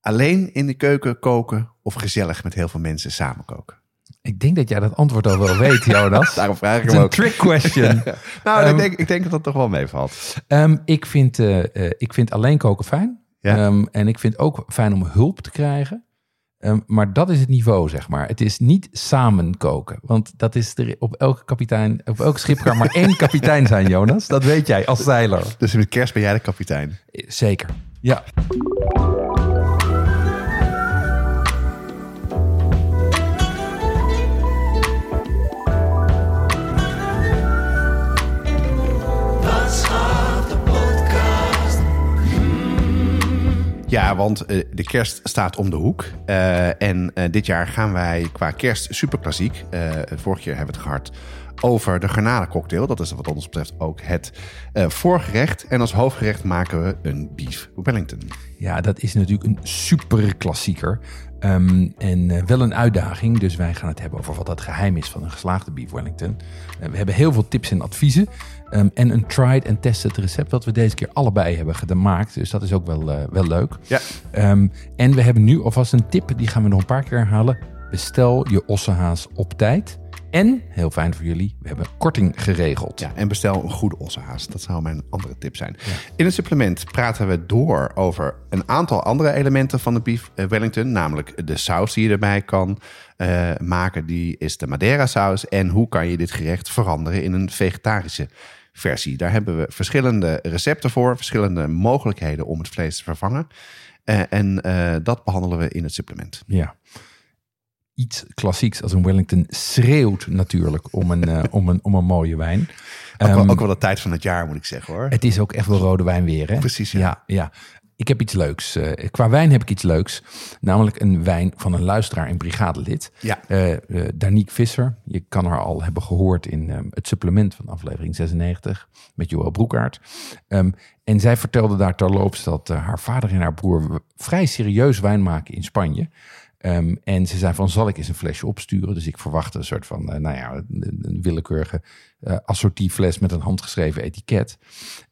alleen in de keuken koken of gezellig met heel veel mensen samen koken? ik denk dat jij dat antwoord al wel weet, Jonas. Daarom vraag ik Het hem een ook. trick question. Nou, Ehm, ik, denk, ik denk dat dat toch wel meevalt. Ehm, ik, vind, eh, eh, ik vind alleen koken fijn. Ja. Ehm, en ik vind ook fijn om hulp te krijgen. Ehm, maar dat is het niveau, zeg maar. Het is niet samen koken. Want dat is er op elke kapitein, op elk schip kan maar één kapitein zijn, Jonas. Dat weet jij als zeiler. Dus met kerst ben jij de kapitein. Eh, Zeker. Ja. Ja, want eh, de kerst staat om de hoek. Eh, en eh, dit jaar gaan wij qua kerst superklassiek. eh vorig jaar hebben we het gehad over de garnalencocktail. Dat is wat ons betreft ook het eh, voorgerecht. En als hoofdgerecht maken we een beef Wellington. ja, dat is natuurlijk een super klassieker. Ehm, en eh, wel een uitdaging. Dus wij gaan het hebben over wat het geheim is van een geslaagde beef Wellington. Eh, we hebben heel veel tips en adviezen. Ehm, en een tried and tested recept dat we deze keer allebei hebben gemaakt. Dus dat is ook wel, wel leuk. Ja. Ehm, en we hebben nu alvast een tip, die gaan we nog een paar keer herhalen. Bestel je ossehaas op tijd. En, heel fijn voor jullie, we hebben korting geregeld. Ja, en bestel een goede ossehaas. Dat zou mijn andere tip zijn. In het supplement praten we door over een aantal andere elementen van de beef eh, Wellington. Namelijk de saus die je erbij kan eh, maken. Die is de Madeira saus. En hoe kan je dit gerecht veranderen in een vegetarische versie. Daar hebben we verschillende recepten voor. Verschillende mogelijkheden om het vlees te vervangen. Eh, en dat behandelen we in het supplement. Ja. Iets klassieks als een Wellington schreeuwt natuurlijk om een, eh, om een, om een mooie wijn. Ook, wel, Ehm, ook wel de tijd van het jaar moet ik zeggen hoor. Het is ook echt wel rode wijn weer, hè? Precies, ja. ja. ja. Ik heb iets leuks. Eh, qua wijn heb ik iets leuks. Namelijk een wijn van een luisteraar en brigadelid. Ja. Eh, Danique Visser. Je kan haar al hebben gehoord in ehm, het supplement van aflevering 96 met Joël Broekaert. Ehm, en zij vertelde daar terloops dat haar vader en haar broer vrij serieus wijn maken in Spanje. Ehm, en ze zei van, zal ik eens een flesje opsturen? Dus ik verwachtte een soort van, eh, nou ja, een, willekeurige eh assortief fles met een handgeschreven etiket.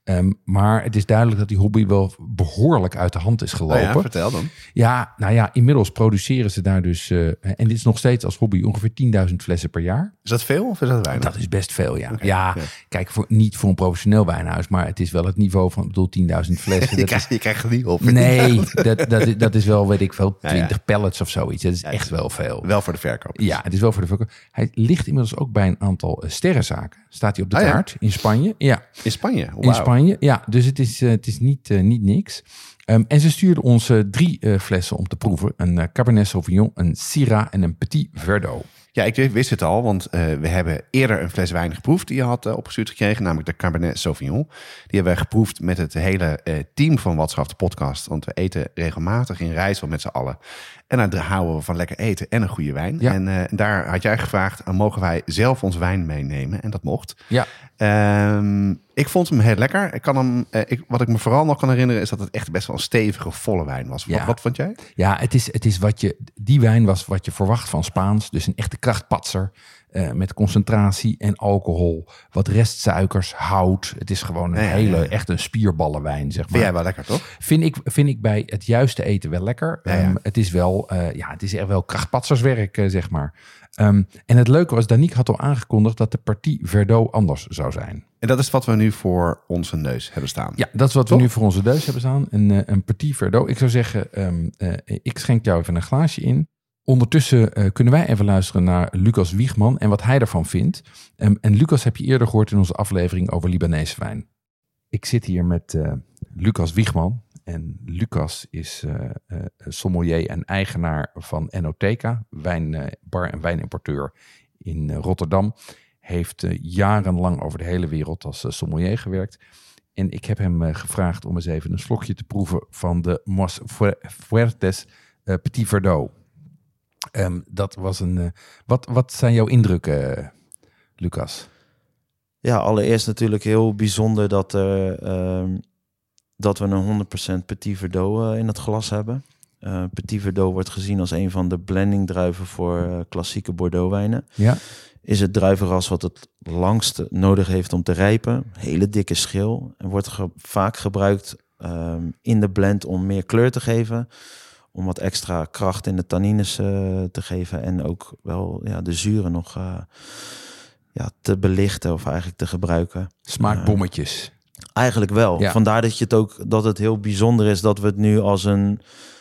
Ehm, maar het is duidelijk dat die hobby wel behoorlijk uit de hand is Oh gelopen. ja, vertel dan. Ja, nou ja, inmiddels produceren ze daar dus, eh, en dit is nog steeds als hobby ongeveer 10.000 flessen per jaar. Is dat veel of is dat weinig? Dat is best veel, ja. Ja, kijk, voor, niet voor een professioneel wijnhuis, maar het is wel het niveau van, ik bedoel, 10.000 flessen. je, krijgt, je krijgt er niet op. nee, dat, dat, is- dat is wel, weet ik veel, Ja, 20 ja. pallets of zoiets. Dat is echt wel veel. Wel voor de verkoop. Ja, het is wel voor de verkoop. Hij ligt inmiddels ook bij een aantal eh, sterrenzaken. Staat hij op de Ah, ja? kaart in Spanje? Ja, In Spanje? in. Spanje. Ja, dus het is, eh, het is niet, eh, niet niks. Ehm, en ze stuurden ons eh, drie flessen om te proeven. Een Cabernet Sauvignon, een Syrah en een Petit Verdot. Ja, ik wist het al, want we hebben eerder een fles wijn geproefd die je had opgestuurd gekregen, namelijk de Cabernet Sauvignon. Die hebben wij geproefd met het hele team van Watschaf, de podcast. Want we eten regelmatig in Rijssel met z'n allen. En daar houden we van lekker eten en een goede wijn. Ja. En eh, daar had jij gevraagd, eh, mogen wij zelf ons wijn meenemen? En dat mocht. Ja, Ehm, ik vond hem heel lekker. Ik kan hem, eh, ik, wat ik me vooral nog kan herinneren is dat het echt best wel een stevige, volle wijn was. Wat, Ja. wat vond jij? ja het, is, het is wat je, die wijn was wat je verwacht van Spaans. Dus een echte krachtpatser. Eh, met concentratie en alcohol. Wat restsuikers, hout. Het is gewoon een Ja, hele, ja, ja. echt een spierballenwijn, zeg maar. Vind jij wel lekker, toch? Vind ik, vind ik bij het juiste eten wel lekker. Ehm, het is wel, eh, ja, het is echt wel krachtpatserswerk, eh, zeg maar. Ehm, en het leuke was, Danique had al aangekondigd dat de Partie Verdot anders zou zijn. En dat is wat we nu voor onze neus hebben staan. Ja, dat is wat we nu voor onze deus hebben staan. Een, een Partie Verdot. Ik zou zeggen, ehm, eh, ik schenk jou even een glaasje in. Ondertussen eh, kunnen wij even luisteren naar Lucas Wiegman en wat hij ervan vindt. En Lucas heb je eerder gehoord in onze aflevering over Libanese wijn. Ik zit hier met eh, Lucas Wiegman. En Lucas is eh, sommelier en eigenaar van Enoteca, wijnbar en wijnimporteur in Rotterdam. Heeft jarenlang over de hele wereld als sommelier gewerkt. En ik heb hem gevraagd om eens even een slokje te proeven van de Mos Fu- Fuertes Petit Verdot. Ehm, dat was een. eh, wat, wat zijn jouw indrukken, eh, Lucas? Ja, allereerst natuurlijk heel bijzonder dat, er, ehm, dat we een 100% Petit Verdot eh, in het glas hebben. Eh, Petit Verdot wordt gezien als een van de blendingdruiven voor eh, klassieke Bordeaux-wijnen. Ja, Is het druivenras wat het langste nodig heeft om te rijpen. Hele dikke schil. En wordt ge- vaak gebruikt ehm, in de blend om meer kleur te geven. Om wat extra kracht in de tannines eh, te geven. En ook wel ja, de zuren nog eh, ja, te belichten of eigenlijk te gebruiken. smaakbommetjes. Eigenlijk wel. Ja. Vandaar dat, je het ook, dat het heel bijzonder is dat we het nu als een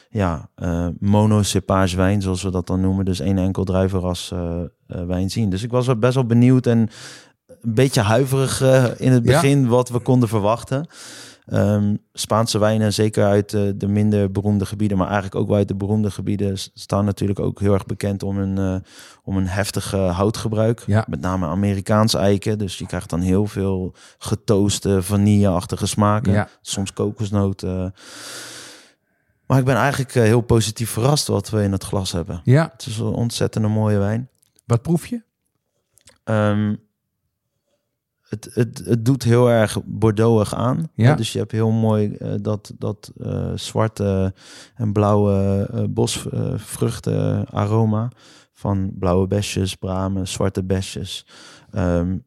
ja, eh monocepage wijn, zoals we dat dan noemen. Dus één enkel druivenras eh, eh, wijn zien. Dus ik was wel best wel benieuwd en een beetje huiverig eh, in het Ja. begin wat we konden verwachten. Ehm, Spaanse wijnen, zeker uit eh, de minder beroemde gebieden, maar eigenlijk ook wel uit de beroemde gebieden, staan natuurlijk ook heel erg bekend om een, eh, om een heftig eh, houtgebruik. Ja. Met name Amerikaans eiken. Dus je krijgt dan heel veel getooste, vanilleachtige smaken. Ja. Soms kokosnoten. Maar ik ben eigenlijk eh, heel positief verrast wat we in het glas hebben. Ja, Het is een ontzettend een mooie wijn. wat proef je? Ehm, het, het, het doet heel erg Bordeauxig aan. Ja. Dus je hebt heel mooi eh, dat, dat eh, zwarte en blauwe eh bosvruchten aroma. Van blauwe besjes, bramen, zwarte besjes. Ehm,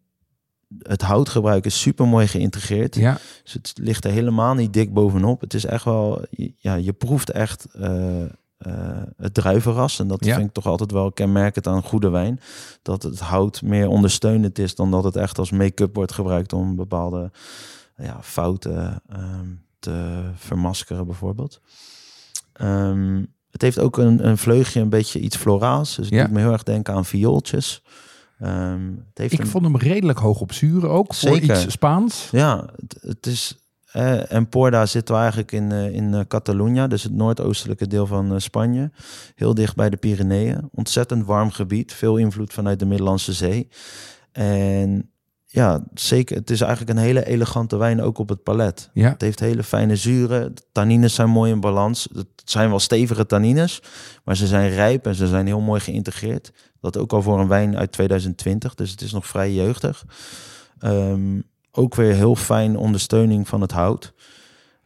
het houtgebruik is super mooi geïntegreerd. Ja, Dus het ligt er helemaal niet dik bovenop. Het is echt wel, ja, je proeft echt het druivenras. En dat Ja. vind ik toch altijd wel kenmerkend aan goede wijn. Dat het hout meer ondersteunend is dan dat het echt als make-up wordt gebruikt om bepaalde ja, fouten ehm, te vermaskeren, bijvoorbeeld. Ehm, het heeft ook een, een vleugje, een beetje iets floraals. Dus Ja. doet me heel erg denken aan viooltjes. Ehm, het heeft ik een- vond hem redelijk hoog op zuren ook. Voor Zeker. iets Spaans. ja, het, het is. Eh, Emporda zitten we eigenlijk in, eh, in eh, Catalunya, dus het noordoostelijke deel van Spanje. Heel dicht bij de Pyreneeën. Ontzettend warm gebied, veel invloed vanuit de Middellandse Zee. En ja, zeker, het is eigenlijk een hele elegante wijn ook op het palet. Ja, Het heeft hele fijne zuren. De tannines zijn mooi in balans. Het zijn wel stevige tannines, maar ze zijn rijp en ze zijn heel mooi geïntegreerd. Dat ook al voor een wijn uit 2020, dus het is nog vrij jeugdig. Ehm, ook weer heel fijn ondersteuning van het hout.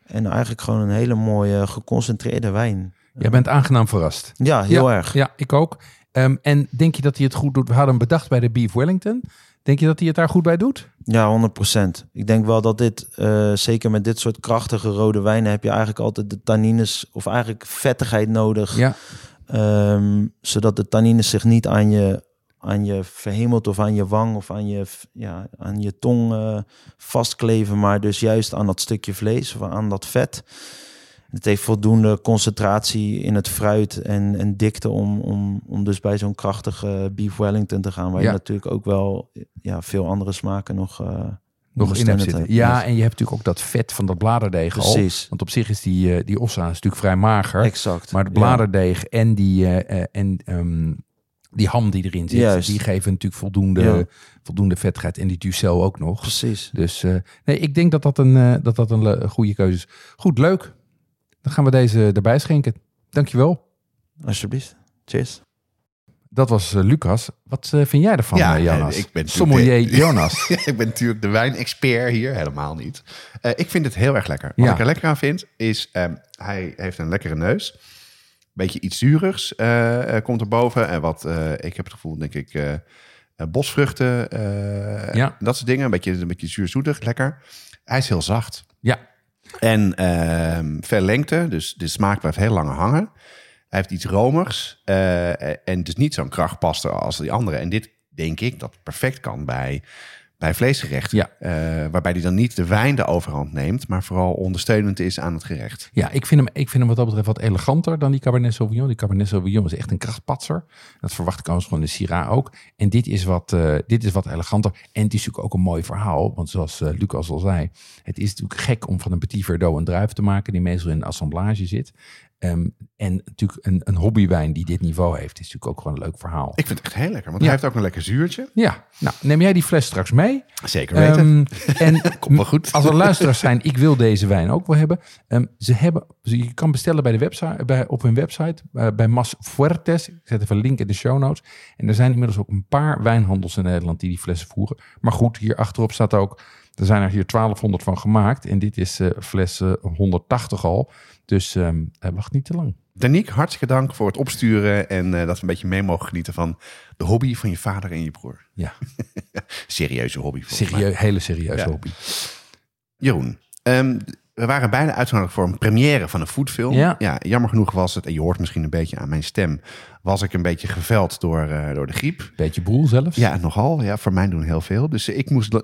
En eigenlijk gewoon een hele mooie geconcentreerde wijn. jij bent aangenaam verrast. Ja, heel ja, erg. Ja, ik ook. Ehm, en denk je dat hij het goed doet? We hadden hem bedacht bij de Beef Wellington. Denk je dat hij het daar goed bij doet? Ja, 100%. Ik denk wel dat dit, eh, zeker met dit soort krachtige rode wijnen, heb je eigenlijk altijd de tannines of eigenlijk vettigheid nodig. Ja, Ehm, zodat de tannines zich niet aan je, aan je verhemelt of aan je wang of aan je, ja, aan je tong eh, vastkleven, maar dus juist aan dat stukje vlees of aan dat vet. Het heeft voldoende concentratie in het fruit en, en dikte om, om, om dus bij zo'n krachtige beef Wellington te gaan, waar Ja. je natuurlijk ook wel ja, veel andere smaken nog, eh nog in hebt zitten. hebt. Ja, en je hebt natuurlijk ook dat vet van dat bladerdeeg al. precies. Want op zich is die, eh, die ossa is natuurlijk vrij mager. Exact. Maar het Ja. bladerdeeg en die, eh, en, ehm, die ham die erin zit, Juist. die geven natuurlijk voldoende, Ja. voldoende vettigheid. En die ducel ook nog. Precies. Dus eh, nee, ik denk dat dat een, eh, dat dat een goede keuze is. Goed, leuk. Dan gaan we deze erbij schenken. Dankjewel. Alsjeblieft. Cheers. Dat was eh, Lucas. Wat eh, vind jij ervan, Ja, eh, Jonas? ik ben Sommelier Jonas. ik ben natuurlijk de wijnexpert hier, helemaal niet. Eh, ik vind het heel erg lekker. Wat Ja. ik er lekker aan vind, is um, hij heeft een lekkere neus. Beetje iets zuurigs uh, komt erboven. En wat, uh, ik heb het gevoel, denk ik, bosvruchten. Ja. Dat soort dingen. Een beetje, een beetje zuurzoetig, lekker. Hij is heel zacht. Ja. En uh, veel lengte, dus de smaak blijft heel lang hangen. Hij heeft iets romigs uh, en dus niet zo'n krachtpaster als die andere. En dit denk ik dat perfect kan bij, bij vleesgerechten. Ja. Uh, waarbij hij dan niet de wijn de overhand neemt, maar vooral ondersteunend is aan het gerecht. Ja, ik vind hem, ik vind hem wat dat betreft wat eleganter dan die Cabernet Sauvignon. Die Cabernet Sauvignon is echt een krachtpatser. Dat verwacht ik als gewoon de Syrah ook. En dit is, wat, uh, dit is wat eleganter. En het is natuurlijk ook een mooi verhaal. Want zoals uh, Lucas al zei, het is natuurlijk gek om van een Petit Verdot een druif te maken die meestal in een assemblage zit. Ehm, en natuurlijk een, een hobbywijn die dit niveau heeft, is natuurlijk ook gewoon een leuk verhaal. Ik vind het echt heel lekker, want Ja. hij heeft ook een lekker zuurtje. Ja, nou neem jij die fles straks mee. Zeker weten. Ehm, en Komt wel goed. als er luisteraars zijn, ik wil deze wijn ook wel hebben. Ehm, ze hebben je kan bestellen bij de website, bij, op hun website, eh, bij Mas Fuertes. Ik zet even een link in de show notes. En er zijn inmiddels ook een paar wijnhandels in Nederland die die flessen voeren. Maar goed, hier achterop staat ook, er zijn er hier 1200 van gemaakt. En dit is eh fles eh, 180 al. Dus ehm, eh, wacht niet te lang. Danique, hartstikke dank voor het opsturen en eh, dat we een beetje mee mogen genieten van de hobby van je vader en je broer. Ja, Serieuze hobby. mij. serieus, hele serieuze Ja. hobby. Jeroen, ehm, we waren bijna uitgenodigd voor een première van een foodfilm. Ja. jammer genoeg was het, en je hoort misschien een beetje aan mijn stem, was ik een beetje geveld door, eh, door de griep. Beetje broel zelfs. Ja, nogal. Ja, voor mij doen heel veel. Dus ik moest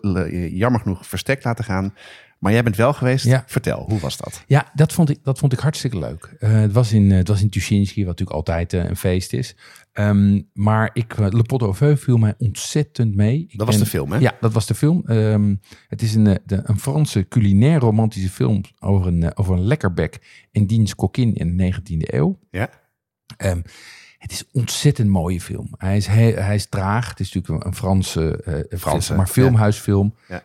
jammer genoeg verstek laten gaan. Maar jij bent wel geweest. Ja. Vertel, hoe was dat? Ja, dat vond ik, dat vond ik hartstikke leuk. Eh, het, was in, eh, het was in Tuschinski, wat natuurlijk altijd eh, een feest is. Ehm, maar ik, Le Pot au Feu viel mij ontzettend mee. Ik Dat was ben- de film, hè? Ja, dat was de film. Ehm, het is een, de, een Franse culinair romantische film over een, over een lekkerbek en diens kokkin in de 19e eeuw. Ja? Ehm, het is een ontzettend mooie film. Hij is, hij is traag. Het is natuurlijk een, Franse, Franse, maar filmhuisfilm. Ja.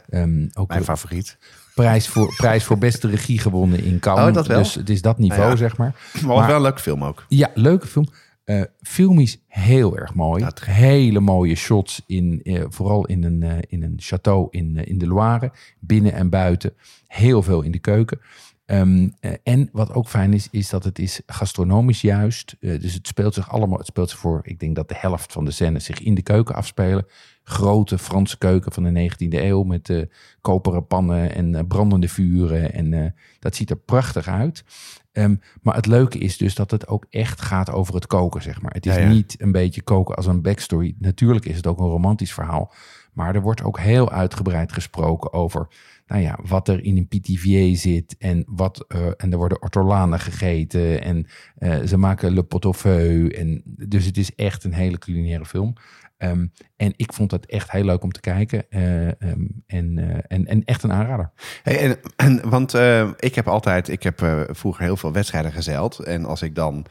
Ook Mijn favoriet. Prijs voor, prijs voor beste regie gewonnen in Cannes. Oh, dat wel? Dus het is dat niveau, Ja, ja. zeg maar. Maar wel een leuke film ook. Ja, leuke film. Eh filmisch heel erg mooi. Hele mooie shots, in, eh, vooral in een, eh, in een château in, in de Loire. Binnen en buiten. Heel veel in de keuken. Ehm, eh, en wat ook fijn is, is dat het is gastronomisch juist. Dus het speelt zich allemaal, het speelt zich voor, ik denk dat de helft van de scènes zich in de keuken afspelen. Grote Franse keuken van de 19e eeuw met eh, koperen pannen en eh, brandende vuren. En eh, dat ziet er prachtig uit. Ehm, maar het leuke is dus dat het ook echt gaat over het koken, zeg maar. Het is Ja, ja. niet een beetje koken als een backstory. Natuurlijk is het ook een romantisch verhaal. Maar er wordt ook heel uitgebreid gesproken over nou ja, wat er in een pitivier zit. En, wat, en er worden ortolanen gegeten. En ze maken le pot au feu. En, dus het is echt een hele culinaire film. Ehm, en ik vond het echt heel leuk om te kijken. eh, ehm, en, eh, en, en echt een aanrader. Hey, en, en, want eh, ik heb altijd, ik heb vroeger heel veel wedstrijden gezeild. En als ik dan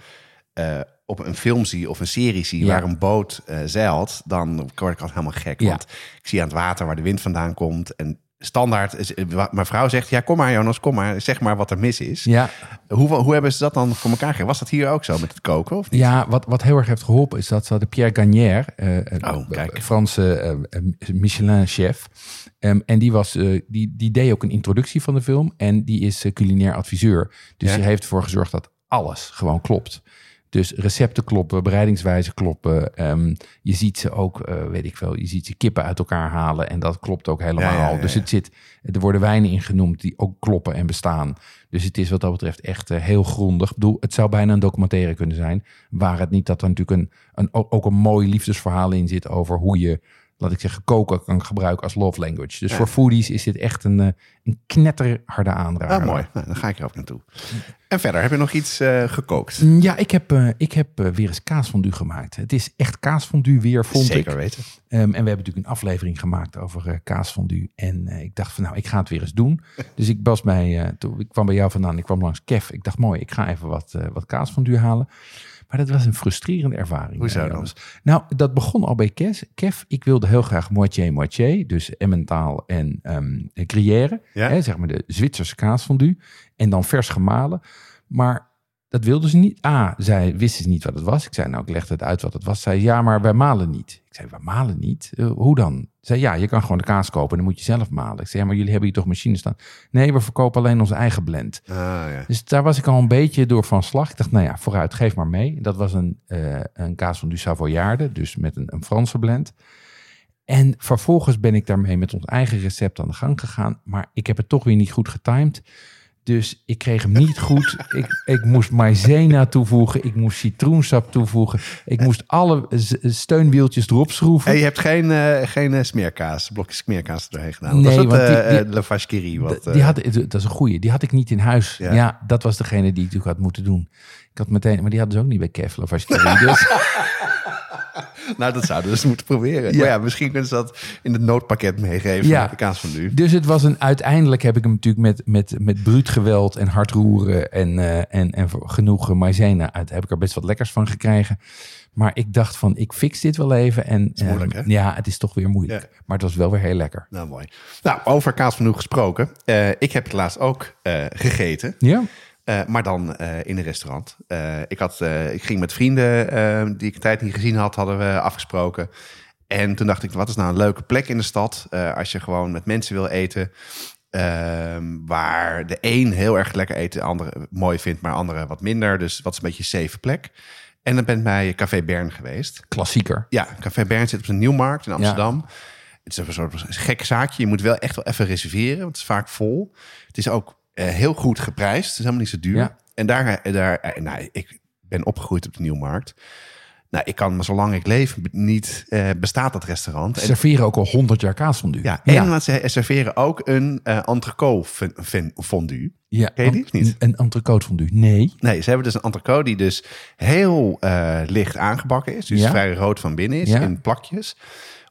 op een film zie of een serie zie Ja. waar een boot zeilt, dan word ik altijd helemaal gek. Ja. Want ik zie aan het water waar de wind vandaan komt. En standaard, eh, mijn vrouw zegt, ja kom maar Jonas, kom maar, zeg maar wat er mis is. Ja, Hoe, hoe hebben ze dat dan voor elkaar gekregen? Was dat hier ook zo met het koken of niet? Ja, wat, wat heel erg heeft geholpen is dat ze hadden Pierre Gagnaire, eh, Oh, kijk. Franse eh, Michelin-chef. Ehm, en die, was, die, die deed ook een introductie van de film. En die is culinair adviseur. Dus Ja. die heeft ervoor gezorgd dat alles gewoon klopt. Dus recepten kloppen, bereidingswijzen kloppen. Ehm, je ziet ze ook, eh, weet ik veel, je ziet ze kippen uit elkaar halen. En dat klopt ook helemaal. Ja, ja, ja, Dus het zit, er worden wijnen in genoemd die ook kloppen en bestaan. Dus het is wat dat betreft echt eh, heel grondig. Ik bedoel, het zou bijna een documentaire kunnen zijn. Waar het niet dat er natuurlijk een, een, ook een mooi liefdesverhaal in zit over hoe je, laat ik zeggen, koken kan gebruiken als love language. Dus voor foodies is dit echt een, eh, een knetterharde aanrader. Ah, mooi. Nou, dan ga ik er ook naartoe. En verder, heb je nog iets eh, gekookt? Ja, ik heb, eh, ik heb weer eens kaasfondue gemaakt. Het is echt kaasfondue weer, vond Zeker ik. weten. Ehm, en we hebben natuurlijk een aflevering gemaakt over kaasfondue. En ik dacht van, nou, ik ga het weer eens doen. Dus ik was bij, toen, ik kwam bij jou vandaan, ik kwam langs Kev. Ik dacht, mooi, ik ga even wat, wat kaasfondue halen. Maar dat was een frustrerende ervaring. Hoezo eh, dan? Jonas. Nou, dat begon al bij Kev. Kev, ik wilde heel graag moitié-moitié. Dus Emmentaal en ehm Gruyère. Ja. Hè, zeg maar de Zwitserse kaasfondue. En dan vers gemalen. Maar dat wilden ze niet. A, zij wisten ze niet wat het was. Ik zei, nou, ik legde het uit wat het was. Zij, ja, maar wij malen niet. Ik zei, wij malen niet? Eh, hoe dan? Zij, ja, je kan gewoon de kaas kopen en dan moet je zelf malen. Ik zei, ja, maar jullie hebben hier toch machines staan? Nee, we verkopen alleen onze eigen blend. Ah, ja. Dus daar was ik al een beetje door van slag. Ik dacht, nou ja, vooruit, geef maar mee. Dat was een, eh, een kaas van du Savoyarde, dus met een, een Franse blend. En vervolgens ben ik daarmee met ons eigen recept aan de gang gegaan. Maar ik heb het toch weer niet goed getimed. Dus ik kreeg hem niet goed. Ik, ik moest maizena toevoegen. Ik moest citroensap toevoegen. Ik moest alle steunwieltjes erop schroeven. En je hebt geen, eh, geen eh, smeerkaas, blokjes smeerkaas erheen gedaan. Nee, dat was want Le wat, die eh, had, dat is een goeie. Die had ik niet in huis. Ja. Ja. dat was degene die ik natuurlijk had moeten doen. Ik had meteen, maar die hadden ze ook niet bij Kevlar of Dus Nou, dat zouden we dus moeten proberen. Ja. Maar ja, misschien kunnen ze dat in het noodpakket meegeven. Ja. De kaas van nu. Dus het was een, uiteindelijk heb ik hem natuurlijk met, met, met bruut geweld en hard roeren en, eh, en, en genoeg maïzena uit. Heb ik er best wat lekkers van gekregen. Maar ik dacht van, ik fix dit wel even. En, moeilijk, hè? Ja, het is toch weer moeilijk. Ja. Maar het was wel weer heel lekker. Nou, mooi. Nou, over kaas van nu gesproken. Eh, ik heb het laatst ook eh, gegeten. Ja? Eh, maar dan eh, in een restaurant. Eh, ik, had, ik ging met vrienden die ik een tijd niet gezien had, hadden we afgesproken. En toen dacht ik, wat is nou een leuke plek in de stad als je gewoon met mensen wil eten. ehm, waar de een heel erg lekker eten, de andere mooi vindt, maar de andere wat minder. Dus wat is een beetje een safe plek. En dan ben ik bij Café Bern geweest. Klassieker. Ja, Café Bern zit op de Nieuwmarkt in Amsterdam. Het is een soort gek zaakje. Je moet wel echt wel even reserveren, want het is vaak vol. Het is ook heel goed geprijsd. Het is helemaal niet zo duur. Ja. En daar, eh, daar eh, nou, ik ben opgegroeid op de Nieuwmarkt. Nou, ik kan, maar zolang ik leef, niet eh, bestaat dat restaurant. Ze En, serveren ook al 100 jaar kaasfondue. ja, en want ze serveren ook een eh entrecote fon- fon- fondue. ja. Ken je die niet? Een, entrecote fondue. Nee. Nee, ze hebben dus een entrecote die dus heel eh, licht aangebakken is. Dus Ja. vrij rood van binnen is, Ja. in plakjes.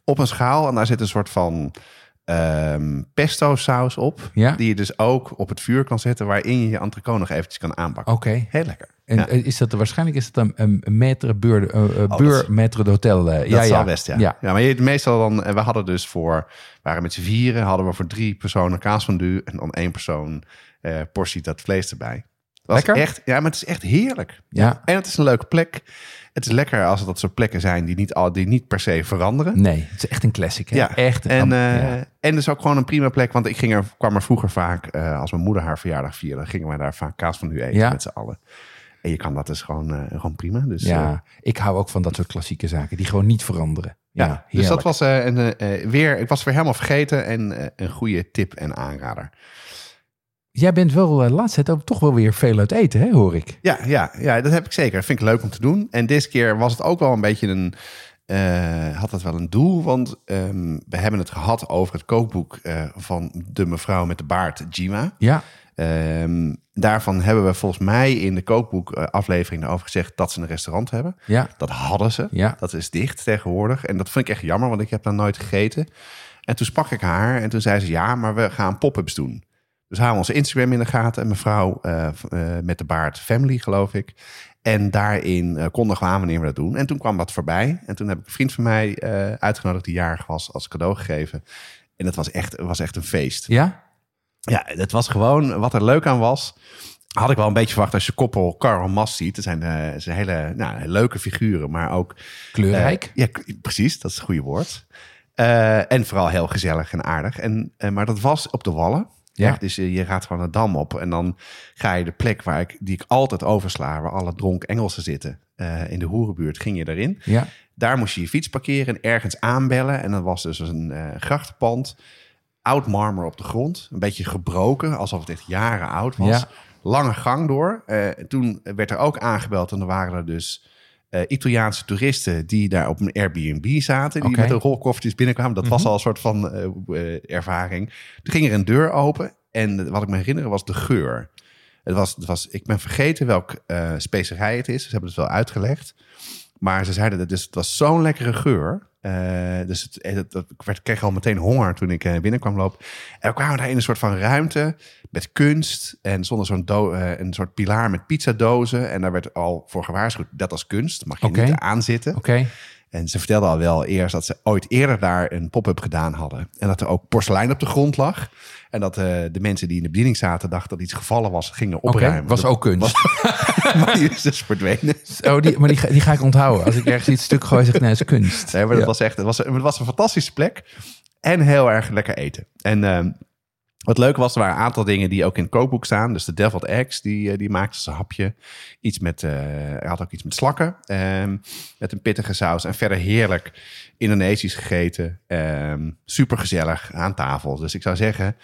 Op een schaal en daar zit een soort van ehm, pesto saus op. Ja. Die je dus ook op het vuur kan zetten, waarin je je entrecote nog eventjes kan aanbakken. Oké. Heel lekker. En Ja. eh, is dat waarschijnlijk is het een, een, maître uh, uh, dat beurre is- maître d'hôtel. eh, Dat ja, zal ja. best, ja. ja. ja. maar je, meestal dan, eh, we hadden dus voor, waren met z'n vieren, hadden we voor drie personen kaas van du en dan één persoon eh, portie dat vlees erbij. Was Lekker? Echt, ja, maar het is echt heerlijk. Ja. En het is een leuke plek. Het is lekker als het dat soort plekken zijn die niet, al, die niet per se veranderen. Nee, het is echt een classic. Hè? Ja, echt. En, ja. en dus ook gewoon een prima plek. Want ik ging er, kwam er vroeger vaak, eh, als mijn moeder haar verjaardag vierde, gingen wij daar vaak kaas van nu eten Ja. met z'n allen. En je kan dat dus gewoon, eh, gewoon prima. Dus, ja, ik hou ook van dat soort klassieke zaken die gewoon niet veranderen. ja, Ja, dus dat was een, weer, ik was weer helemaal vergeten en een goede tip en aanrader. Jij bent wel uh, laatst tijd ook toch wel weer veel uit eten, hè, hoor ik. Ja, ja, ja, dat heb ik zeker. Dat vind ik leuk om te doen. En deze keer was het ook wel een beetje een. eh, had het wel een doel, want ehm, we hebben het gehad over het kookboek eh, van de mevrouw met de baard, Jima. Ja, Ehm, daarvan hebben we volgens mij in de kookboek-aflevering over gezegd dat ze een restaurant hebben. ja, Dat hadden ze. ja. Dat is dicht tegenwoordig. En dat vind ik echt jammer, want ik heb daar nooit gegeten. En toen sprak ik haar en toen zei ze: Ja, maar we gaan pop-ups doen. Dus houden onze Instagram in de gaten. En mevrouw eh, eh, met de baard Family, geloof ik. En daarin uh, kondigen we aan wanneer we dat doen. En toen kwam dat voorbij. En toen heb ik een vriend van mij uitgenodigd die jarig was als cadeau gegeven. En dat was echt, was echt een feest. Ja? Ja, het was gewoon wat er leuk aan was. Had ik wel een beetje verwacht als je koppel Carl Mas ziet. Zijn, het zijn hele nou, leuke figuren, maar ook... Kleurrijk. Ja, precies. Dat is het goede woord. En vooral heel gezellig en aardig. En, maar dat was op de Wallen. Ja. Dus je gaat gewoon de dam op en dan ga je de plek waar ik, die ik altijd oversla, waar alle dronk Engelsen zitten, uh, in de hoerenbuurt, ging je erin. Ja. Daar moest je je fiets parkeren en ergens aanbellen. En dat was dus een uh, grachtenpand, oud marmer op de grond, een beetje gebroken, alsof het echt jaren oud was. Ja. Lange gang door. Uh, toen werd er ook aangebeld en er waren er dus uh, Italiaanse toeristen die daar op een Airbnb zaten. Die met een rolkoffertjes binnenkwamen. Dat was Mhm. al een soort van uh, uh, ervaring. Toen ging er een deur open. En wat ik me herinner was de geur. Het was, het was, ik ben vergeten welk uh, specerij het is. Ze hebben het wel uitgelegd. Maar ze zeiden dat dus, het was zo'n lekkere geur. Uh, dus het, het, het, ik werd, kreeg al meteen honger toen ik uh, binnenkwam lopen. En we kwamen daar in een soort van ruimte met kunst. En zonder zo'n uh, een soort pilaar met pizzadozen. En daar werd al voor gewaarschuwd, dat als kunst. Mag je niet aanzitten. Oké. Okay. En ze vertelde al wel eerst dat ze ooit eerder daar een pop-up gedaan hadden. En dat er ook porselein op de grond lag. En dat uh, de mensen die in de bediening zaten dachten dat iets gevallen was, gingen opruimen. Okay, was ook kunst. Was, maar die is dus verdwenen. Oh, die, maar die, die ga ik onthouden. Als ik ergens iets stuk gooi, zeg ik, nee, is kunst. Nee, maar dat ja. was echt, het was, het was een fantastische plek. En heel erg lekker eten. En uh, wat leuk was, er waren een aantal dingen die ook in het kookboek staan. Dus de Deviled Eggs, die, uh, die maakte ze hapje. Iets met, uh, hij had ook iets met slakken. Um, met een pittige saus. En verder heerlijk Indonesisch gegeten. Um, Super gezellig aan tafel. Dus ik zou zeggen,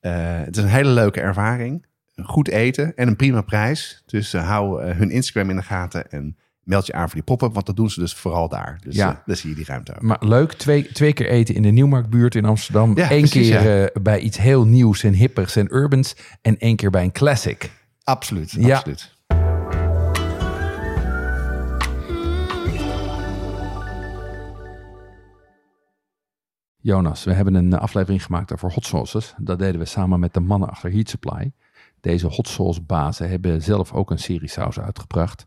uh, het is een hele leuke ervaring. Goed eten en een prima prijs. Dus hou hun Instagram in de gaten en meld je aan voor die pop-up, want dat doen ze dus vooral daar. Dus ja. Eh, uh, daar zie je die ruimte. Maar leuk, twee, twee keer eten in de Nieuwmarktbuurt in Amsterdam. Ja, Eén keer eh, bij iets heel nieuws en hippers en urbans. En één keer bij een classic. Absoluut, ja. absoluut. Jonas, we hebben een eh, aflevering gemaakt over hot sauces. Dat deden we samen met de mannen achter Heat Supply. Deze hot sauce bazen hebben zelf ook een serie saus uitgebracht.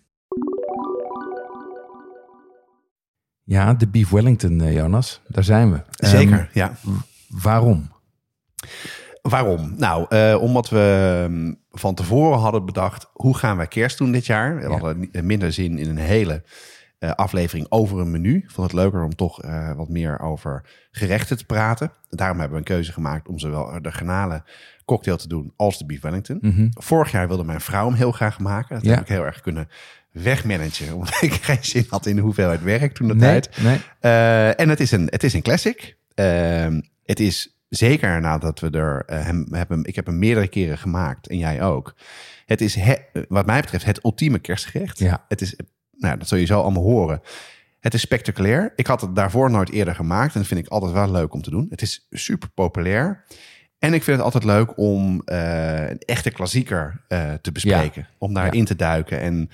Ja, de Beef Wellington, uh, Jonas. Daar zijn we. Zeker, um, ja. Waarom? Waarom? Nou, uh, omdat we um, van tevoren hadden bedacht, hoe gaan wij kerst doen dit jaar? We ja. hadden minder zin in een hele uh, aflevering over een menu. Vond het leuker om toch uh, wat meer over gerechten te praten. Daarom hebben we een keuze gemaakt om zowel de granale cocktail te doen als de beef Wellington. Mhm. Mm -hmm. Vorig jaar wilde mijn vrouw hem heel graag maken. Dat ja. heb ik heel erg kunnen wegmanagen. Omdat ik geen zin had in de hoeveelheid werk toen de nee, tijd. Nee. Uh, en het is een, het is een classic. het is zeker nadat we er hem hebben. Ik heb hem meerdere keren gemaakt en jij ook. Het is he, wat mij betreft het ultieme kerstgerecht. Ja. Het is nou, dat zul je zo allemaal horen. Het is spectaculair. Ik had het daarvoor nooit eerder gemaakt. En dat vind ik altijd wel leuk om te doen. Het is super populair. En ik vind het altijd leuk om uh, een echte klassieker uh, te bespreken. Ja. Om daarin ja. te duiken en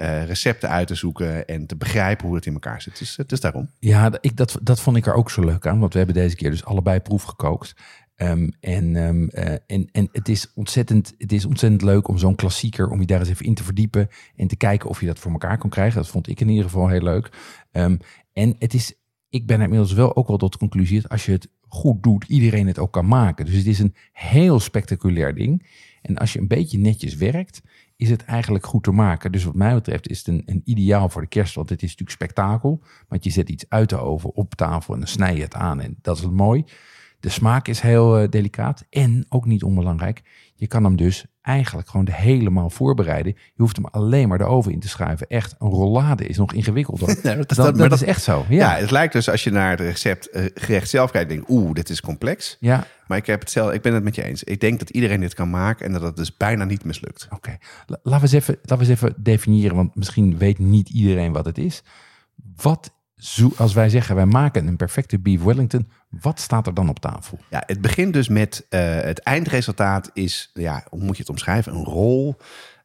uh, recepten uit te zoeken en te begrijpen hoe het in elkaar zit. Dus het is daarom. Ja, ik, dat, dat vond ik er ook zo leuk aan. Want we hebben deze keer dus allebei proef gekookt. Um, en, um, uh, en, en het, is ontzettend, het is ontzettend leuk om zo'n klassieker, om je daar eens even in te verdiepen en te kijken of je dat voor elkaar kan krijgen. Dat vond ik in ieder geval heel leuk. Um, en het is, ik ben inmiddels wel ook wel tot conclusie dat als je het goed doet, iedereen het ook kan maken. Dus het is een heel spectaculair ding. En als je een beetje netjes werkt, is het eigenlijk goed te maken. Dus wat mij betreft is het een, een ideaal voor de kerst, want het is natuurlijk spektakel. Want je zet iets uit de oven op tafel en dan snij je het aan en dat is mooi. De smaak is heel uh, delicaat en ook niet onbelangrijk. Je kan hem dus eigenlijk gewoon helemaal voorbereiden. Je hoeft hem alleen maar de oven in te schuiven. Echt, een rollade is nog ingewikkelder. Dat, dat, dat, dat is echt zo. Ja. ja. het lijkt dus als je naar het recept uh, gerecht zelf kijkt, denk oeh, dit is complex. Ja. Maar ik heb het zelf, ik ben het met je eens. Ik denk dat iedereen dit kan maken en dat het dus bijna niet mislukt. Oké, okay. laten we eens even, laten we eens even definiëren, want misschien weet niet iedereen wat het is. Wat zo, als wij zeggen wij maken een perfecte beef Wellington, wat staat er dan op tafel? Ja, het begint dus met uh, het eindresultaat is, ja, hoe moet je het omschrijven? Een rol,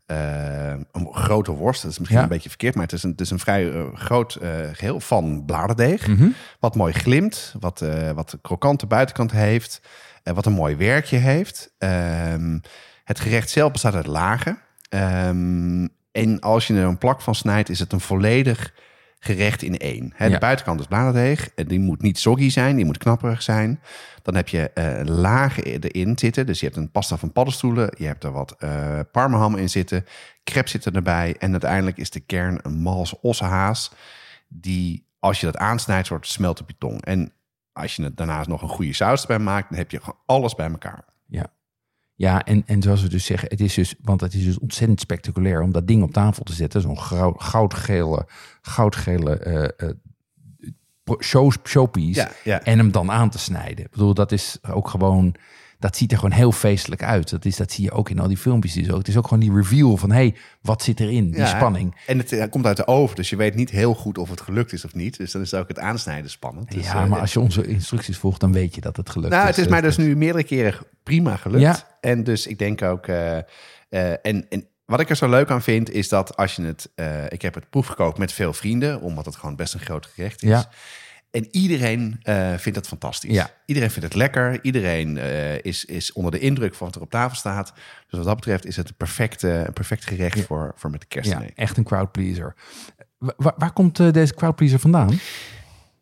uh, een grote worst. Dat is misschien ja. een beetje verkeerd, maar het is een, het is een vrij uh, groot geheel van bladerdeeg. Mm -hmm. Wat mooi glimt, wat, wat krokante buitenkant heeft, wat een mooi werkje heeft. Um, het gerecht zelf bestaat uit lagen. Um, en als je er een plak van snijdt, is het een volledig gerecht in één. He, de Ja. buitenkant is bladerdeeg. en Die moet niet soggy zijn, die moet knapperig zijn. Dan heb je eh, lagen erin zitten. Dus je hebt een pasta van paddenstoelen. Je hebt er wat eh parmaham in zitten. Crepes zitten erbij. En uiteindelijk is de kern een mals ossehaas. Die, als je dat aansnijdt, soort smelt op je tong. En als je het daarnaast nog een goede saus erbij maakt... dan heb je gewoon alles bij elkaar. Ja. En, en zoals we dus zeggen, het is dus, want het is dus ontzettend spectaculair om dat ding op tafel te zetten. Zo'n goudgele, goudgele eh, show, showpiece. Ja, ja. En hem dan aan te snijden. Ik bedoel, dat is ook gewoon, dat ziet er gewoon heel feestelijk uit. Dat, is, dat zie je ook in al die filmpjes. Dus ook. Het is ook gewoon die reveal van, hey, wat zit erin? Die Ja, spanning. En het eh, komt uit de oven, dus je weet niet heel goed of het gelukt is of niet. Dus dan is ook het aansnijden spannend. Dus, ja, eh, maar als je onze instructies volgt, dan weet je dat het gelukt Nou, is. het is mij dus nu meerdere keren prima gelukt. Ja. En dus ik denk ook... eh, en, en wat ik er zo leuk aan vind, is dat als je het... eh, ik heb het proefgekookt met veel vrienden, omdat het gewoon best een groot gerecht is. Ja. En iedereen eh, vindt het fantastisch. Ja. Iedereen vindt het lekker. Iedereen eh, is, is onder de indruk van wat er op tafel staat. Dus wat dat betreft is het een perfecte, een perfect gerecht voor, voor met de kerst. Ja, echt een crowdpleaser. Wa- Waar, waar komt eh, deze crowdpleaser vandaan?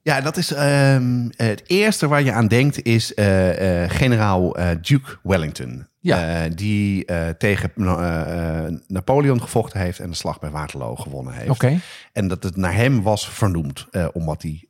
Ja, dat is ehm, het eerste waar je aan denkt is eh, eh, generaal eh, Duke Wellington. Ja. Die tegen Napoleon gevochten heeft en de slag bij Waterloo gewonnen heeft. Oké. En dat het naar hem was vernoemd, omdat hij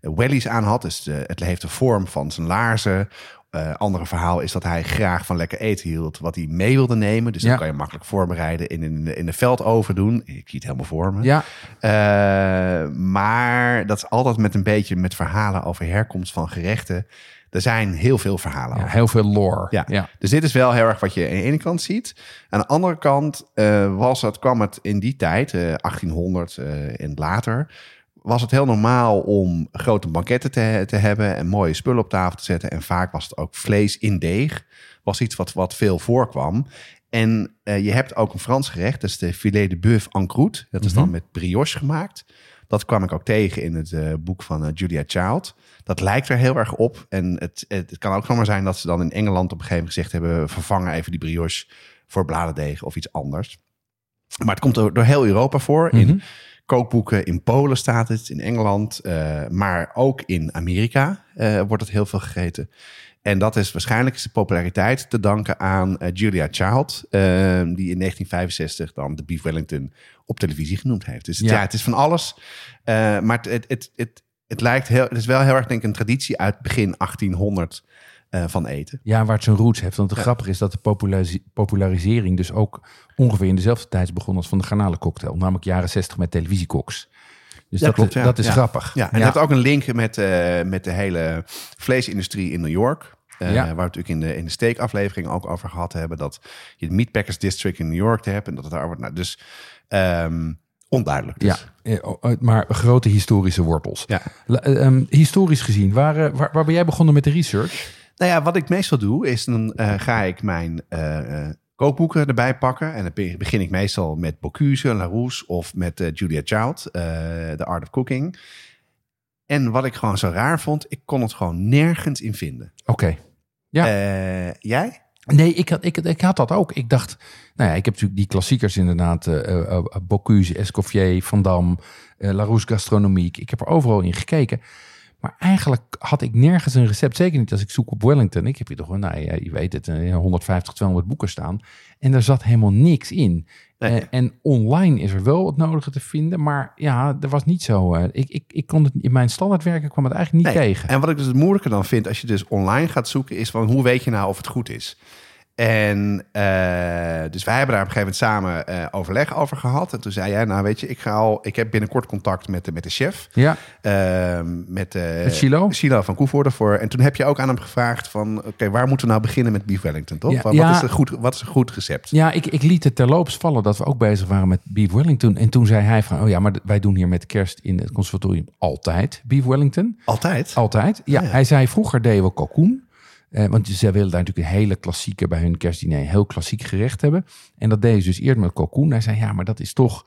wellies aan had. Dus de, het heeft de vorm van zijn laarzen eh, andere verhaal is dat hij graag van lekker eten hield, wat hij mee wilde nemen. Dus Ja. dat kan je makkelijk voorbereiden in, in, in de veldoven doen. Ik zie het helemaal voor me. Ja, Eh, maar dat is altijd met een beetje met verhalen over herkomst van gerechten. Er zijn heel veel verhalen ja heel veel lore. Ja. ja. Dus dit is wel heel erg wat je aan de ene kant ziet. Aan de andere kant eh, was het, kwam het in die tijd, eh, 1800 eh, en later, was het heel normaal om grote banketten te, te hebben en mooie spullen op tafel te zetten. En vaak was het ook vlees in deeg. Was iets wat, wat veel voorkwam. En eh, je hebt ook een Frans gerecht, dat is de filet de bœuf en croûte. Dat is dan met brioche gemaakt. Dat kwam ik ook tegen in het eh, boek van eh, Julia Child. Dat lijkt er heel erg op. En het, het, het kan ook zomaar zijn dat ze dan in Engeland op een gegeven moment gezegd hebben... vervangen even die brioche voor bladerdeeg of iets anders. Maar het komt door, door heel Europa voor. Mhm. In kookboeken in Polen staat het, in Engeland. eh, maar ook in Amerika eh, wordt het heel veel gegeten. En dat is waarschijnlijk de populariteit te danken aan eh, Julia Child... die in 1965 dan de Beef Wellington op televisie genoemd heeft. Dus het, Ja. ja. het is van alles. Maar het, het, het, het, het lijkt heel, het is wel heel erg denk ik een traditie uit begin 1800 eh, van eten. Ja, waar het zijn roots heeft. Want het grappige is dat de populari- popularisering dus ook ongeveer in dezelfde tijd is begonnen als van de garnalencocktail. Namelijk jaren 60 met televisiekoks. Dus Ja, dat, klopt, ja. dat is grappig. Ja, en je hebt ook een link met, eh, met de hele vleesindustrie in New York. Eh, Ja. Waar we natuurlijk in de, in de steekaflevering ook over gehad hebben. Dat je het Meatpackers District in New York hebt. En dat het daar wordt. Nou, dus ehm, onduidelijk. Dus. Ja, oh, maar grote historische wortels. Ja. Eh, ehm, historisch gezien, waar, waar, waar ben jij begonnen met de research? Nou ja, wat ik meestal doe, is dan eh, ga ik mijn eh, kookboeken erbij pakken. En dan be- begin ik meestal met Bocuse, Larousse of met Julia Child, The Art of Cooking. En wat ik gewoon zo raar vond, ik kon het gewoon nergens in vinden. Oké. Ja. Jij? Nee, ik had, ik, ik had dat ook. Ik dacht, nou ja, ik heb natuurlijk die klassiekers inderdaad. Bocuse, Escoffier, Van Dam, eh, Larousse Gastronomique. Ik heb er overal in gekeken. Maar eigenlijk had ik nergens een recept. Zeker niet als ik zoek op Wellington. Ik heb hier toch, wel, nou ja, je weet het, eh, 150, 200 boeken staan. En er zat helemaal niks in. Nee. Eh, en online is er wel het nodige te vinden. Maar ja, er was niet zo. eh, ik, ik, ik kon het in mijn standaardwerken kwam het eigenlijk niet Nee. tegen. En wat ik dus het moeilijker dan vind als je dus online gaat zoeken, is van hoe weet je nou of het goed is? En eh, dus wij hebben daar op een gegeven moment samen eh, overleg over gehad. En toen zei jij, nou weet je, ik, ga al, ik heb binnenkort contact met de, met de chef. Ja, Ehm, met, eh Met Chilo? Chilo van Koevoorde. Voor, en toen heb je ook aan hem gevraagd van... oké, waar moeten we nou beginnen met Beef Wellington, toch? Ja, wat, ja. is een goed, wat is een goed recept? Ja, ik, ik liet het terloops vallen dat we ook bezig waren met Beef Wellington. En toen zei hij van, oh ja, maar wij doen hier met kerst in het conservatorium altijd Beef Wellington. Altijd? Altijd. Ja, Ah, ja. hij zei vroeger deden we kalkoen. Eh, want ze wilden daar natuurlijk een hele klassieke bij hun kerstdiner, een heel klassiek gerecht hebben. En dat deden ze dus eerder met kalkoen. Hij zei, ja, maar dat is toch,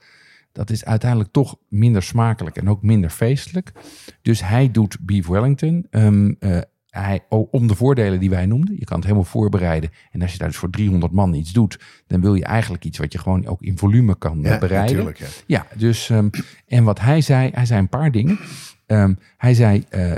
dat is uiteindelijk toch minder smakelijk en ook minder feestelijk. Dus hij doet Beef Wellington. Ehm, eh, hij, o- om de voordelen die wij noemden. Je kan het helemaal voorbereiden. En als je daar dus voor 300 man iets doet, dan wil je eigenlijk iets wat je gewoon ook in volume kan eh, Ja, bereiden. natuurlijk. Ja. Ja, dus ehm, en wat hij zei, hij zei een paar dingen. Ehm, hij zei, eh,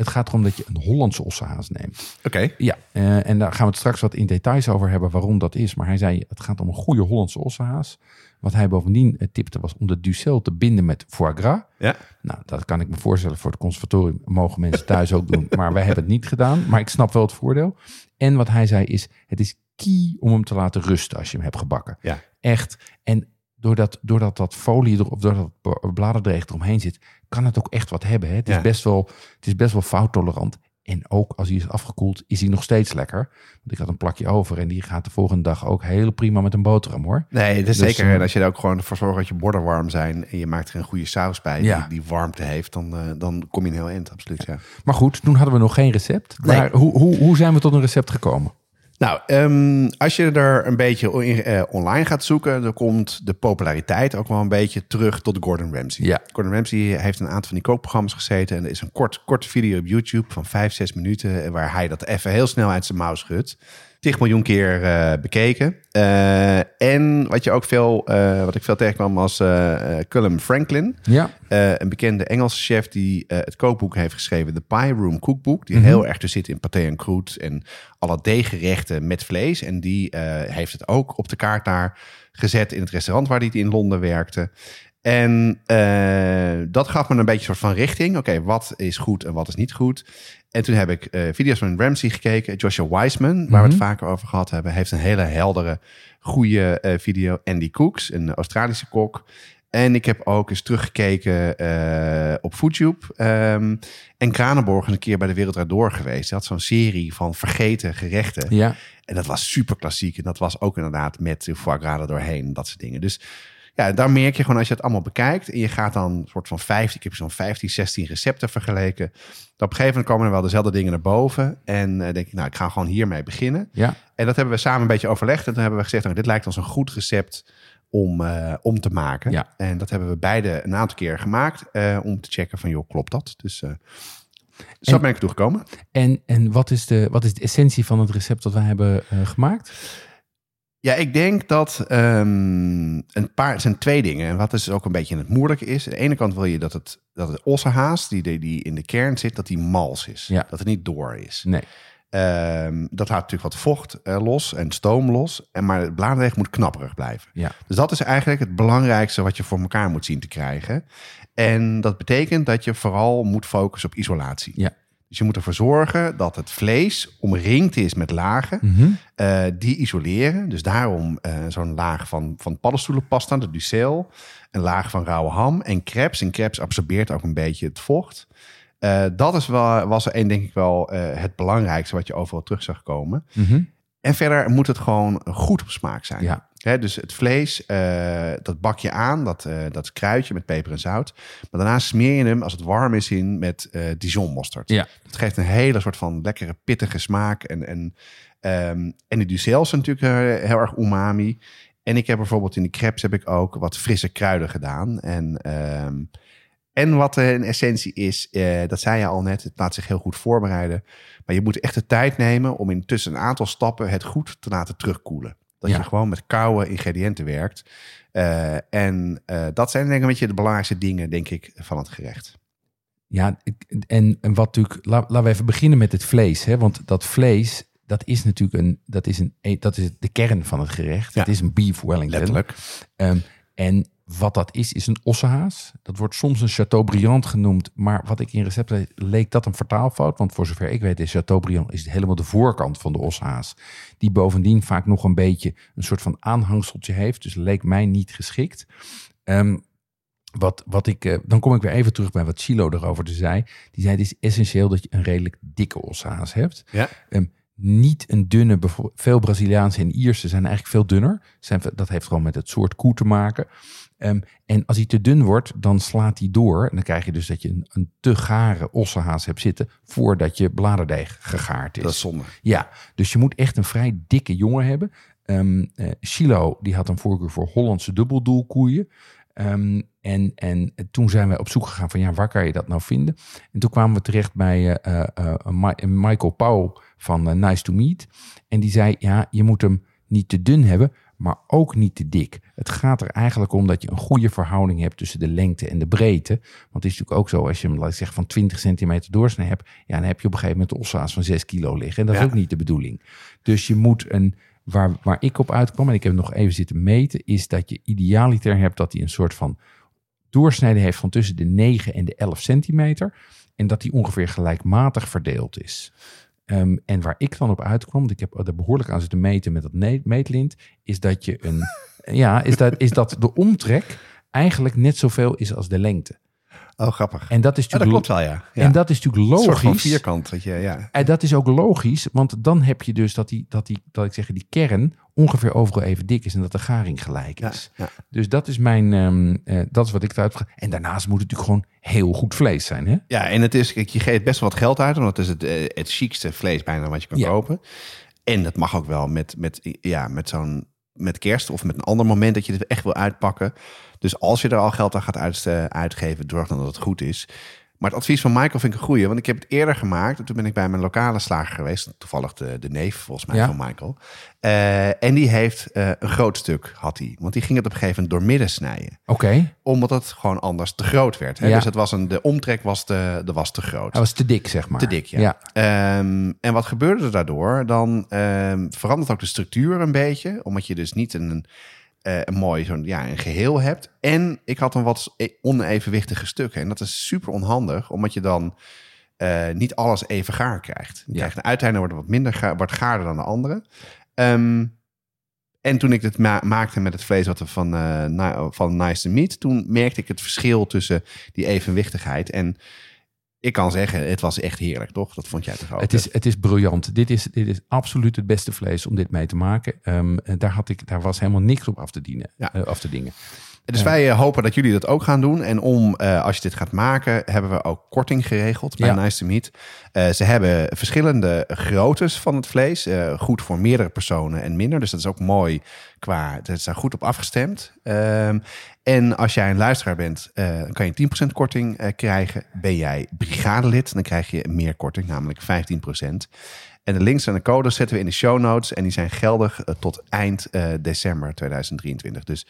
het gaat erom dat je een Hollandse ossehaas neemt. Oké. Ja, eh, en daar gaan we het straks wat in details over hebben waarom dat is. Maar hij zei, het gaat om een goede Hollandse ossehaas. Wat hij bovendien eh, tipte was om de ducel te binden met foie gras. Ja. Nou, dat kan ik me voorstellen voor het conservatorium. Mogen mensen thuis ook doen. Maar wij hebben het niet gedaan. Maar ik snap wel het voordeel. En wat hij zei is, het is key om hem te laten rusten als je hem hebt gebakken. Ja. Echt. En doordat, doordat dat folie er, of doordat het bladerdreig eromheen zit, kan het ook echt wat hebben. Hè? Het, is Ja. best wel, het is best wel fouttolerant. En ook als hij is afgekoeld, is hij nog steeds lekker. Want ik had een plakje over en die gaat de volgende dag ook heel prima met een boterham hoor. Nee, dat is Dus, zeker. eh, En als je er ook gewoon voor zorgt dat je borden warm zijn... en je maakt er een goede saus bij Ja. die, die warmte heeft... Dan, eh, dan kom je een heel eind, absoluut. Ja. Maar goed, toen hadden we nog geen recept. Nee. Maar hoe, hoe, hoe zijn we tot een recept gekomen? Nou, ehm, als je er een beetje in, eh, online gaat zoeken, dan komt de populariteit ook wel een beetje terug tot Gordon Ramsay. Ja. Gordon Ramsay heeft een aantal van die kookprogramma's gezeten en er is een kort, korte video op YouTube van vijf, zes minuten eh, waar hij dat even heel snel uit zijn mouw schudt. 10 miljoen keer eh, bekeken. Eh, en wat je ook veel, eh, wat ik veel tegenkwam was Cullum Franklin. Ja, een bekende Engelse chef die het kookboek heeft geschreven, The Pie Room Cookbook. Mhm. Die heel erg dus zit in paté en croûte en alle deeggerechten met vlees. En die heeft het ook op de kaart daar gezet in het restaurant waar hij in Londen werkte. En dat gaf me een beetje een soort van richting. Oké, wat is goed en wat is niet goed? En toen heb ik eh, video's van Ramsey gekeken. Joshua Wiseman, waar we het Mhm. vaker over gehad hebben, heeft een hele heldere, goede eh, video. Andy Cooks, een Australische kok. En ik heb ook eens teruggekeken eh, op YouTube. Ehm, en Kranenborg is een keer bij de Wereld Draait Door geweest. Hij had zo'n serie van vergeten gerechten. Ja, En dat was super klassiek. En dat was ook inderdaad met de foie gras doorheen. Dat soort dingen. Dus ja, daar merk je gewoon als je het allemaal bekijkt. En je gaat dan een soort van 15, ik heb zo'n 15, 16 recepten vergeleken. Dan op een gegeven moment komen er wel dezelfde dingen naar boven. En eh denk ik, nou, ik ga gewoon hiermee beginnen. ja. En dat hebben we samen een beetje overlegd. En toen hebben we gezegd, nou, dit lijkt ons een goed recept om, eh, om te maken. Ja. En dat hebben we beide een aantal keer gemaakt. eh, om te checken van, joh, klopt dat? Dus zo En- ben ik er toe gekomen. En, en wat, is de, wat is de essentie van het recept dat wij hebben gemaakt? Ja, ik denk dat ehm, een paar, het zijn twee dingen. En wat dus ook een beetje het moeilijke is. Aan de ene kant wil je dat het, dat het ossehaas, die, die, in de kern zit, dat die mals is. Ja. Dat het niet door is. Nee. Ehm, dat laat natuurlijk wat vocht eh, los en stoom los. En, maar het bladerdeeg moet knapperig blijven. Ja. Dus dat is eigenlijk het belangrijkste wat je voor elkaar moet zien te krijgen. En dat betekent dat je vooral moet focussen op isolatie. Ja. Dus je moet ervoor zorgen dat het vlees omringd is met lagen. Mhm. eh, die isoleren. Dus daarom eh, zo'n laag van, van paddenstoelenpasta, de ducel. Een laag van rauwe ham en crepes. En crepes absorbeert ook een beetje het vocht. Eh, dat is wel, was er één, denk ik wel, het belangrijkste wat je overal terug zag komen. Mhm. En verder moet het gewoon goed op smaak zijn. Ja. Dus het vlees, eh, dat bak je aan, dat, eh dat kruidje met peper en zout. Maar daarna smeer je hem, als het warm is, in met eh Dijon mosterd. Ja. Dat geeft een hele soort van lekkere, pittige smaak. En, en, ehm, en de ducels zijn natuurlijk eh, heel erg umami. En ik heb bijvoorbeeld in de crepes heb ik ook wat frisse kruiden gedaan. En, ehm, en wat eh, een essentie is, eh, dat zei je al net, het laat zich heel goed voorbereiden. Maar je moet echt de tijd nemen om in tussen een aantal stappen het goed te laten terugkoelen. Dat Ja. je gewoon met koude ingrediënten werkt. Eh, en eh, dat zijn denk ik een beetje de belangrijkste dingen, denk ik, van het gerecht. Ja, en, en wat natuurlijk, la- laten we even beginnen met het vlees. Hè? Want dat vlees, dat is natuurlijk een, dat is een, e, dat is de kern van het gerecht. Ja. Het is een beef wellington. Letterlijk. Ehm, en wat dat is, is een ossehaas. Dat wordt soms een Chateaubriand genoemd. Maar wat ik in recepten lees, leek dat een vertaalfout. Want voor zover ik weet is Chateaubriand is helemaal de voorkant van de ossehaas. Die bovendien vaak nog een beetje een soort van aanhangseltje heeft. Dus leek mij niet geschikt. Ehm, wat, wat ik, eh, dan kom ik weer even terug bij wat Chilo erover te zei. Die zei, het is essentieel dat je een redelijk dikke ossehaas hebt. Ja. Ehm, niet een dunne, veel Braziliaanse en Ierse zijn eigenlijk veel dunner. Zijn, dat heeft gewoon met het soort koe te maken. Ehm, en als hij te dun wordt, dan slaat hij door. En dan krijg je dus dat je een, een te gare ossehaas hebt zitten voordat je bladerdeeg gegaard is. Dat is zonde. Ja, dus je moet echt een vrij dikke jongen hebben. Chilo, die had een voorkeur voor Hollandse dubbeldoelkoeien. Ehm, en, en toen zijn we op zoek gegaan van ja, waar kan je dat nou vinden? En toen kwamen we terecht bij eh, eh, Mi- Michael Powell van Nice to Meet. En die zei ja, je moet hem niet te dun hebben, maar ook niet te dik. Het gaat er eigenlijk om dat je een goede verhouding hebt tussen de lengte en de breedte. Want het is natuurlijk ook zo, als je hem, laat ik zeggen, van 20 centimeter doorsnee hebt, ja, dan heb je op een gegeven moment een ossaas van 6 kilo liggen. En dat Ja. is ook niet de bedoeling. Dus je moet een, waar, waar ik op uitkwam, en ik heb nog even zitten meten, is dat je idealiter hebt dat hij een soort van doorsnede heeft van tussen de 9 en de 11 centimeter. En dat die ongeveer gelijkmatig verdeeld is. Ehm, en waar ik dan op uitkwam, want ik heb er behoorlijk aan zitten meten met dat meetlint, is dat je een, ja, is dat, is dat de omtrek eigenlijk net zoveel is als de lengte. Oh, grappig. En dat is Ja, dat natuurlijk, klopt wel, ja. ja. en dat is natuurlijk een soort van logisch. vierkant. Dat je, ja. En dat is ook logisch, want dan heb je dus dat die, dat die, dat ik zeg, die kern ongeveer overal even dik is en dat de garing gelijk is. ja. Dus dat is mijn, ehm, eh, dat is wat ik eruit. En daarnaast moet het natuurlijk gewoon heel goed vlees zijn, hè? ja, en het is, kijk, je geeft best wel wat geld uit, want het is het, eh, het chicste vlees bijna wat je kan kopen. En dat mag ook wel met, met, ja, met zo'n met kerst of met een ander moment dat je het echt wil uitpakken. Dus als je er al geld aan gaat uit, uitgeven, zorg dan dat het goed is. Maar het advies van Michael vind ik een goeie, want ik heb het eerder gemaakt. En toen ben ik bij mijn lokale slager geweest, toevallig de, de neef volgens mij Ja. van Michael. Eh, en die heeft eh, een groot stuk, had hij. Want die ging het op een gegeven moment doormidden snijden Oké, omdat het gewoon anders te groot werd. Hè? Ja. Dus het was een, de omtrek was te, de was te groot. hij was te dik, zeg maar. Te dik, ja. ja. Ehm, en wat gebeurde er daardoor? Dan ehm, verandert ook de structuur een beetje. Omdat je dus niet een... eh, een mooi zo'n ja, een geheel hebt. En ik had een wat e- onevenwichtige stukken. En dat is super onhandig, omdat je dan eh, niet alles even gaar krijgt. Je Ja. krijgt een uiteinde wordt wat minder gaar, wordt gaarder dan de andere. Ehm, en toen ik het ma- maakte met het vlees wat we van, eh, na- van Nice to Meat, toen merkte ik het verschil tussen die evenwichtigheid. En ik kan zeggen, het was echt heerlijk, toch? Dat vond jij toch ook? Het is, het is briljant. Dit is, dit is absoluut het beste vlees om dit mee te maken. Ehm, daar, had ik, daar was helemaal niks op af te, dienen, Ja. eh, af te dingen. Dus wij eh, hopen dat jullie dat ook gaan doen. En om, eh, als je dit gaat maken, hebben we ook korting geregeld bij Ja. Nice to Meat. Eh, ze hebben verschillende groottes van het vlees. goed voor meerdere personen en minder. Dus dat is ook mooi qua... Het is daar goed op afgestemd. Ehm, en als jij een luisteraar bent, eh, dan kan je 10% korting eh, krijgen. Ben jij brigadelid, dan krijg je meer korting, namelijk 15%. En de links en de codes zetten we in de show notes. En die zijn geldig eh, tot eind december 2023. Dus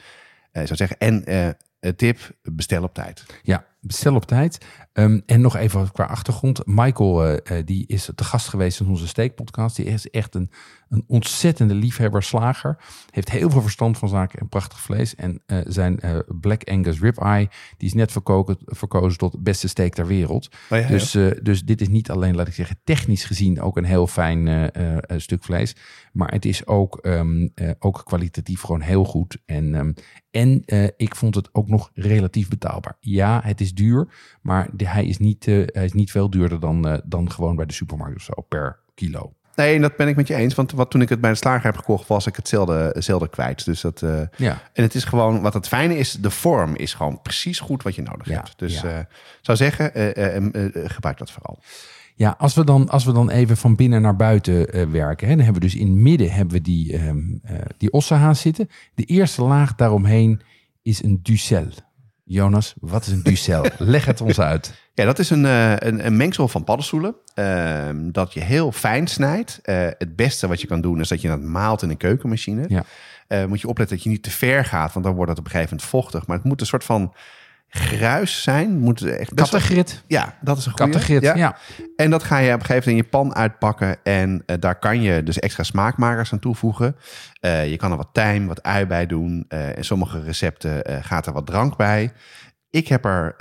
ik zou zeggen, en tip, bestel op tijd. Ja, bestel op tijd. Ehm, en nog even qua achtergrond. Michael, die is te gast geweest in onze steekpodcast. Die is echt een, een ontzettende liefhebber, slager. Heeft heel veel verstand van zaken en prachtig vlees. En eh, zijn eh, Black Angus Ribeye, die is net verkozen, verkozen tot beste steak ter wereld. Oh ja, dus, eh, dus dit is niet alleen, laat ik zeggen, technisch gezien ook een heel fijn stuk vlees. Maar het is ook, ehm, eh, ook kwalitatief gewoon heel goed. En, ehm, en ik vond het ook nog relatief betaalbaar. Ja, het is duur, maar de- hij, is niet, hij is niet veel duurder dan, dan gewoon bij de supermarkt of zo per kilo. Nee, en dat ben ik met je eens. Want wat, toen ik het bij de slager heb gekocht, was ik hetzelfde, hetzelfde kwijt. Dus dat, eh, Ja, en het is gewoon, wat het fijne is, de vorm is gewoon precies goed wat je nodig Ja, hebt. Dus ja. eh, zou zeggen, eh, gebruik dat vooral. Ja, als we dan, als we dan even van binnen naar buiten werken, hè, dan hebben we dus in het midden hebben we die, eh, die ossenhaas zitten. De eerste laag daaromheen is een ducel. Jonas, wat is een ducel? Leg het ons uit. Ja, dat is een, eh, een, een mengsel van paddenstoelen. ehm, dat je heel fijn snijdt. Eh, het beste wat je kan doen is dat je dat maalt in een keukenmachine. Ja. Eh, moet je opletten dat je niet te ver gaat, want dan wordt het op een gegeven moment vochtig. Maar het moet een soort van gruis zijn. Moet echt Kattegrit. Ja, dat is een goede. Kattegrit, ja. En dat ga je op een gegeven moment in je pan uitpakken. En eh, daar kan je dus extra smaakmakers aan toevoegen. Eh, je kan er wat tijm, wat ui bij doen. In sommige recepten gaat er wat drank bij. Ik heb er,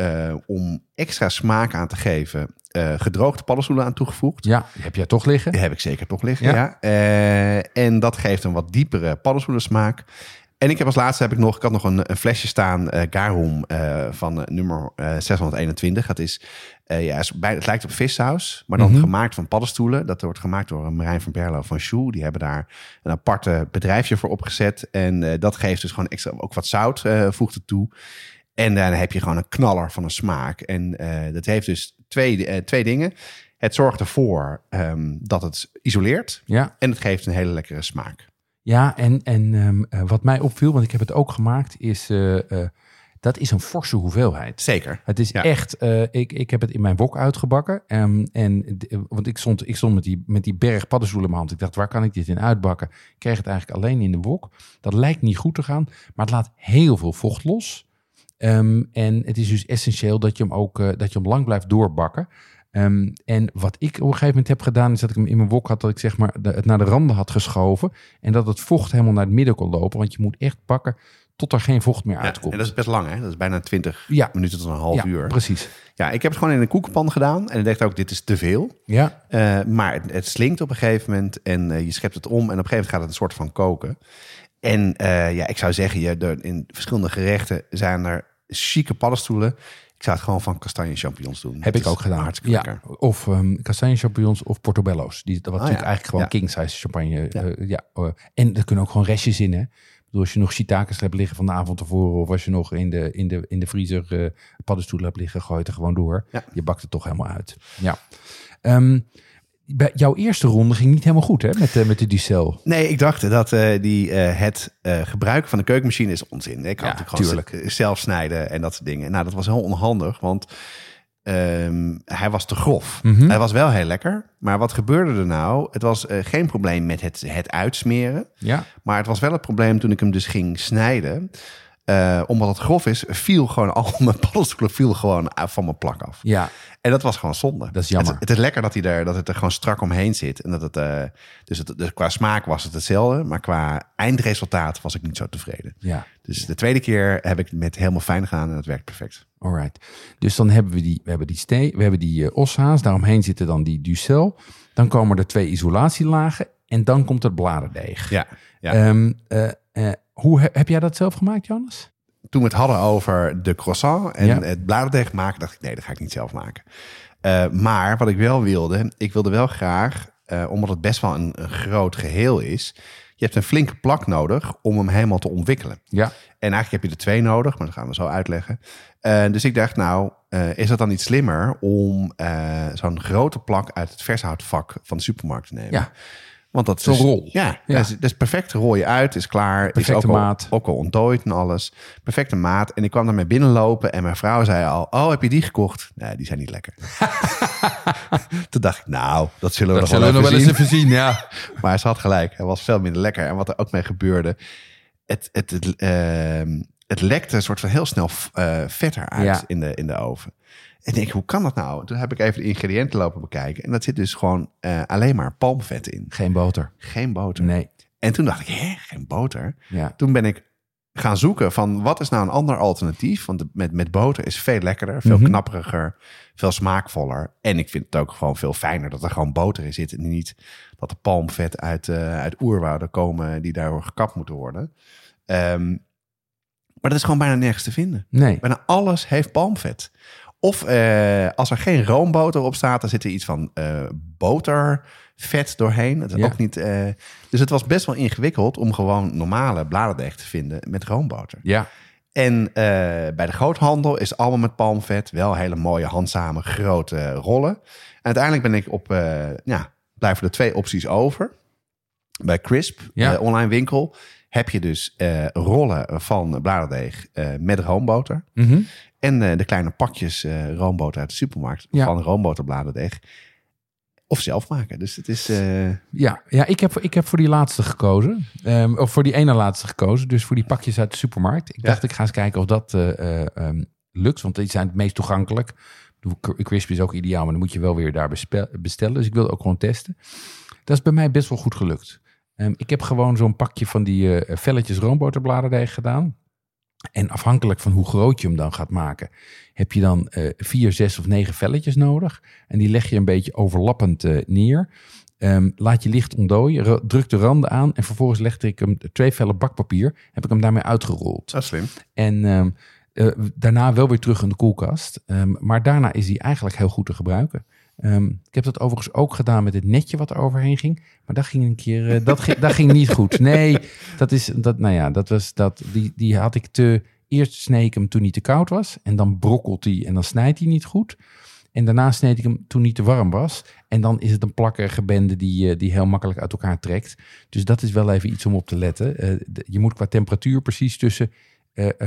om extra smaak aan te geven, gedroogde paddenstoelen aan toegevoegd. Ja, heb jij toch liggen? Die heb ik zeker toch liggen, Ja. ja. En dat geeft een wat diepere paddenstoelensmaak. En ik heb als laatste heb ik nog, ik had nog een, een flesje staan, eh Garum eh, van eh, nummer eh, 621. Dat is, ja, is bij, het lijkt op vissaus, maar dan Mhm. gemaakt van paddenstoelen. Dat wordt gemaakt door Marijn van Berlo van Sjoe. Die hebben daar een aparte bedrijfje voor opgezet. En dat geeft dus gewoon extra, ook wat zout voegt het toe. En dan heb je gewoon een knaller van een smaak. En dat heeft dus twee, twee dingen. Het zorgt ervoor ehm, dat het isoleert. Ja, En het geeft een hele lekkere smaak. Ja en, en ehm, eh, wat mij opviel, want ik heb het ook gemaakt, is eh, eh, dat is een forse hoeveelheid. Zeker. Het is Ja. echt, ik, ik heb het in mijn wok uitgebakken. Ehm, en, want ik stond, ik stond met, die, met die berg paddenstoelen in mijn hand. Ik dacht, waar kan ik dit in uitbakken? Ik kreeg het eigenlijk alleen in de wok. Dat lijkt niet goed te gaan, maar het laat heel veel vocht los. Ehm, en het is dus essentieel dat je hem ook dat je hem lang blijft doorbakken. Ehm, en wat ik op een gegeven moment heb gedaan, is dat ik hem in mijn wok had, dat ik zeg maar de- het naar de randen had geschoven. En dat het vocht helemaal naar het midden kon lopen. Want je moet echt bakken tot er geen vocht meer Ja, uitkomt. en dat is best lang, hè? Dat is bijna 20 Ja. minuten tot een half ja, uur. precies. Ja, ik heb het gewoon in een koekenpan gedaan. En ik dacht ook, dit is te veel. Ja, Eh, maar het, het slinkt op een gegeven moment. En eh, je schept het om. En op een gegeven moment gaat het een soort van koken. En eh, ja, ik zou zeggen, je, in verschillende gerechten zijn er chique paddenstoelen. Ik zou het gewoon van kastanje champignons doen. Heb ik ook gedaan. Hartstikke Ja, lekker. of um, kastanje champignons of portobello's. Die, wat natuurlijk ja. eigenlijk gewoon Ja. king size champagne. Ja. Eh, en er kunnen ook gewoon restjes in. Hè? Bedoel, als je nog shiitakes hebt liggen van de avond tevoren. Of als je nog in de, in de, in de vriezer eh, paddenstoelen hebt liggen. Gooi het er gewoon door. Je bakt het toch helemaal uit. Ja. Ehm, bij jouw eerste ronde ging niet helemaal goed hè? Met, eh, met de Ducel. Nee, ik dacht dat eh, die, eh, het gebruiken van de keukenmachine is onzin. Ik kan Ja, natuurlijk gewoon tuurlijk. z- zelf snijden en dat soort dingen. Nou, dat was heel onhandig, want ehm, hij was te grof. Mhm. Hij was wel heel lekker, maar wat gebeurde er nou? Het was geen probleem met het, het uitsmeren. Ja. Maar het was wel het probleem toen ik hem dus ging snijden. Eh, omdat het grof is, viel gewoon al mijn paddenstoelen viel gewoon van mijn plak af. Ja, En dat was gewoon zonde. Dat is jammer. Het, het is lekker dat, hij er, dat het er gewoon strak omheen zit. En dat het, eh, dus, het, dus qua smaak was het hetzelfde. Maar qua eindresultaat was ik niet zo tevreden. ja. Dus de tweede keer heb ik met helemaal fijn gedaan en het werkt perfect. Alright. Dus dan hebben we die, we hebben die, stee, we hebben die eh, oshaas. Daaromheen zitten dan die ducel. Dan komen er twee isolatielagen. En dan komt het bladerdeeg. Ja, ja. Ehm, eh, eh, hoe he- heb jij dat zelf gemaakt, Jonas? Toen we het hadden over de croissant en Ja. het bladerdeeg maken, dacht ik nee, dat ga ik niet zelf maken. Eh, maar wat ik wel wilde, ik wilde wel graag, eh, omdat het best wel een, een groot geheel is, je hebt een flinke plak nodig om hem helemaal te ontwikkelen. Ja. En eigenlijk heb je er twee nodig, maar dat gaan we zo uitleggen. Eh, dus ik dacht, nou, is het dan niet slimmer om zo'n grote plak uit het vershoutvak van de supermarkt te nemen? Ja. Want dat Zo'n is, rol. Ja, Ja. Dat, is, dat is perfect. Rol je uit, is klaar. is ook al, maat. Ook al ontdooid en alles. Perfecte maat. En ik kwam daarmee binnenlopen en mijn vrouw zei al... Oh, heb je die gekocht? Nee, die zijn niet lekker. Toen dacht ik, nou, dat zullen we Dat nog zullen we wel nog even wel eens even zien, ja. Maar ze had gelijk. Hij was veel minder lekker. En wat er ook mee gebeurde... Het, het, het, ehm, het lekte een soort van heel snel eh, vetter uit Ja. in, de, in de oven. En ik denk, hoe kan dat nou? Toen heb ik even de ingrediënten lopen bekijken. En dat zit dus gewoon eh, alleen maar palmvet in. Geen boter. Geen boter. Nee. En toen dacht ik, hè, geen boter? Ja. Toen ben ik gaan zoeken van wat is nou een ander alternatief? Want de- met, met boter is veel lekkerder, veel Mhm. knapperiger, veel smaakvoller. En ik vind het ook gewoon veel fijner dat er gewoon boter in zit. En niet dat er palmvet uit, eh uit oerwouden komen die daardoor gekapt moeten worden. Ehm, maar dat is gewoon bijna nergens te vinden. Nee. Bijna alles heeft palmvet. Of eh, als er geen roomboter op staat, dan zit er iets van eh, botervet doorheen. Dat is Ja. ook niet, eh, dus het was best wel ingewikkeld om gewoon normale bladerdeeg te vinden met roomboter. Ja. En eh, bij de groothandel is het allemaal met palmvet. Wel hele mooie, handzame, grote rollen. En uiteindelijk ben ik op, eh, ja, blijven er twee opties over. Bij Crisp, Ja. eh, online winkel, heb je dus eh, rollen van bladerdeeg eh, met roomboter. En eh, de kleine pakjes eh, roomboter uit de supermarkt Ja. van roomboterbladerdeeg. Of zelf maken. Dus het is... eh, Ja, ja ik, heb, ik heb voor die laatste gekozen. Ehm, of voor die ene laatste gekozen. Dus voor die pakjes uit de supermarkt. Ik Ja. dacht, ik ga eens kijken of dat eh, eh, ehm, lukt. Want die zijn het meest toegankelijk. De Crispy is ook ideaal, maar dan moet je wel weer daar bestellen. Dus ik wilde ook gewoon testen. Dat is bij mij best wel goed gelukt. Ehm, ik heb gewoon zo'n pakje van die eh, velletjes roomboterbladerdeeg gedaan. En afhankelijk van hoe groot je hem dan gaat maken, heb je dan eh, vier, zes of negen velletjes nodig. En die leg je een beetje overlappend eh, neer. Ehm, laat je licht ontdooien, ru- druk de randen aan en vervolgens legde ik hem twee vellen bakpapier, heb ik hem daarmee uitgerold. dat is slim. En ehm, eh, daarna wel weer terug in de koelkast. Ehm, maar daarna is die eigenlijk heel goed te gebruiken. Ehm, ik heb dat overigens ook gedaan met het netje wat er overheen ging. Maar dat ging een keer, eh, dat, dat ging niet goed. Nee, dat is, dat, nou ja, dat was, dat, die, die had ik te, eerst sneed ik hem toen hij te koud was. En dan brokkelt hij en dan snijdt hij niet goed. En daarna sneed ik hem toen hij te warm was. En dan is het een plakkerige bende die, eh, die heel makkelijk uit elkaar trekt. Dus dat is wel even iets om op te letten. Eh, je moet qua temperatuur precies tussen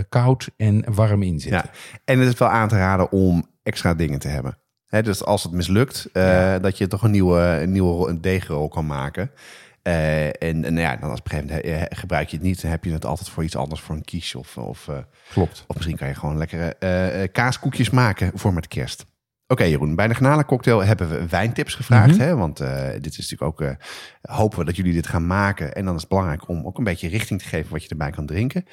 koud en warm inzitten. Ja. En het is wel aan te raden om extra dingen te hebben. Dus als het mislukt, eh, dat je toch een nieuwe, een nieuwe een deegrol kan maken. Eh, en, en nou ja, dan als op een gegeven moment gebruik je het niet, dan heb je het altijd voor iets anders, voor een quiche of, of, eh, Klopt. of misschien kan je gewoon lekkere kaaskoekjes maken voor met kerst. Oké Jeroen, bij de garnalencocktail hebben we wijntips gevraagd. Mhm. hè? Want eh, dit is natuurlijk ook, eh, hopen we dat jullie dit gaan maken. En dan is het belangrijk om ook een beetje richting te geven wat je erbij kan drinken.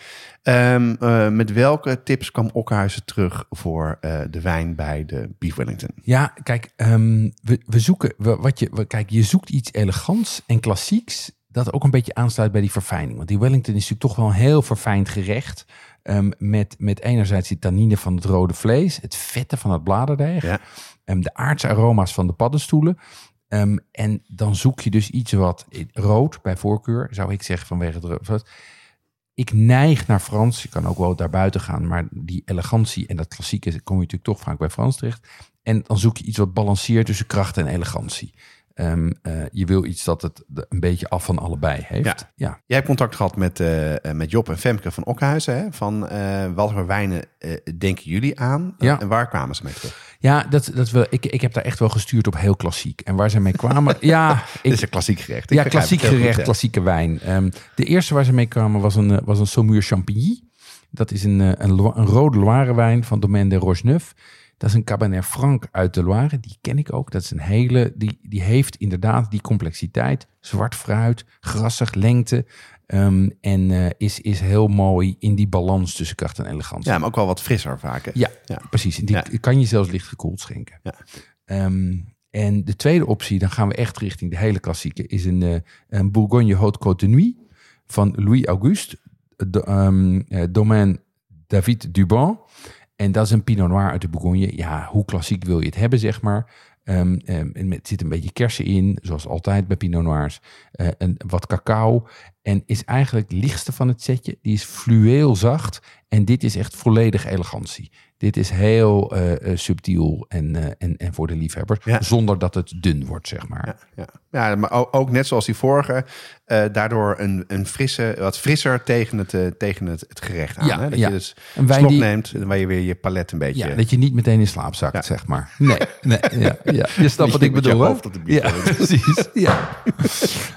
Ehm, eh, met welke tips kwam Okhuizen terug voor de wijn bij de Beef Wellington? Ja, kijk, ehm, we, we zoeken, we, wat je, we, kijk, je zoekt iets elegants en klassieks dat ook een beetje aansluit bij die verfijning. Want die Wellington is natuurlijk toch wel een heel verfijnd gerecht. ehm, met, met enerzijds die tannine van het rode vlees, het vette van het bladerdeeg, Ja. ehm, de aardse aroma's van de paddenstoelen. Ehm, en dan zoek je dus iets wat rood, bij voorkeur, zou ik zeggen vanwege het. Ik neig naar Frans. Je kan ook wel daarbuiten gaan, maar die elegantie en dat klassieke kom je natuurlijk toch vaak bij Frans terecht. En dan zoek je iets wat balanceert tussen kracht en elegantie. Ehm, eh, je wil iets dat het een beetje af van allebei heeft. Ja. ja. Jij hebt contact gehad met, eh, eh, met Job en Femke van Okhuizen. Hè? Van eh, wat voor wijnen denken jullie aan? Ja. En waar kwamen ze mee terug? Ja, dat, dat wel, ik, ik heb daar echt wel gestuurd op heel klassiek. En waar ze mee kwamen. ja, Dit is ik, een klassiek gerecht. Ik ja, klassiek goed, gerecht, klassieke wijn. Ehm, de eerste waar ze mee kwamen was een, was een Saumur Champigny. Dat is een, een rode Loire wijn van Domaine de Rocheneuf. Dat is een Cabernet Franc uit de Loire. Die ken ik ook. Dat is een hele, die, die heeft inderdaad die complexiteit. Zwart fruit, grassig, lengte. Ehm, en eh, is, is heel mooi in die balans tussen kracht en elegantie. Ja, maar ook wel wat frisser vaak. hè? Ja, Ja. precies. En die Ja. kan je zelfs licht gekoeld schenken. Ja. Ehm, en de tweede optie, dan gaan we echt richting de hele klassieke, is een, eh, een Bourgogne Haute Côte de Nuit van Louis Auguste, de, ehm, eh, domaine David Duban. En dat is een Pinot Noir uit de Bourgogne. Ja, hoe klassiek wil je het hebben, zeg maar. Ehm, ehm, en met, zit een beetje kersen in, zoals altijd bij Pinot Noirs. Eh, en wat cacao. En is eigenlijk het lichtste van het setje. Die is fluweel zacht. En dit is echt volledig elegantie. Dit is heel eh, eh, subtiel en, en, en voor de liefhebbers. Ja. Zonder dat het dun wordt, zeg maar. Ja, ja. ja, maar ook net zoals die vorige, eh, daardoor een, een frisse, wat frisser tegen het, eh, tegen het, het gerecht aan. Ja, hè? Dat ja. je dus Een wijn slok die- neemt, waar je weer je palet een beetje... Ja, dat je niet meteen in slaap zakt, Ja. zeg maar. Nee, nee ja, ja. je snapt wat ik bedoel, hoofd op de bier Ja, precies. Ja.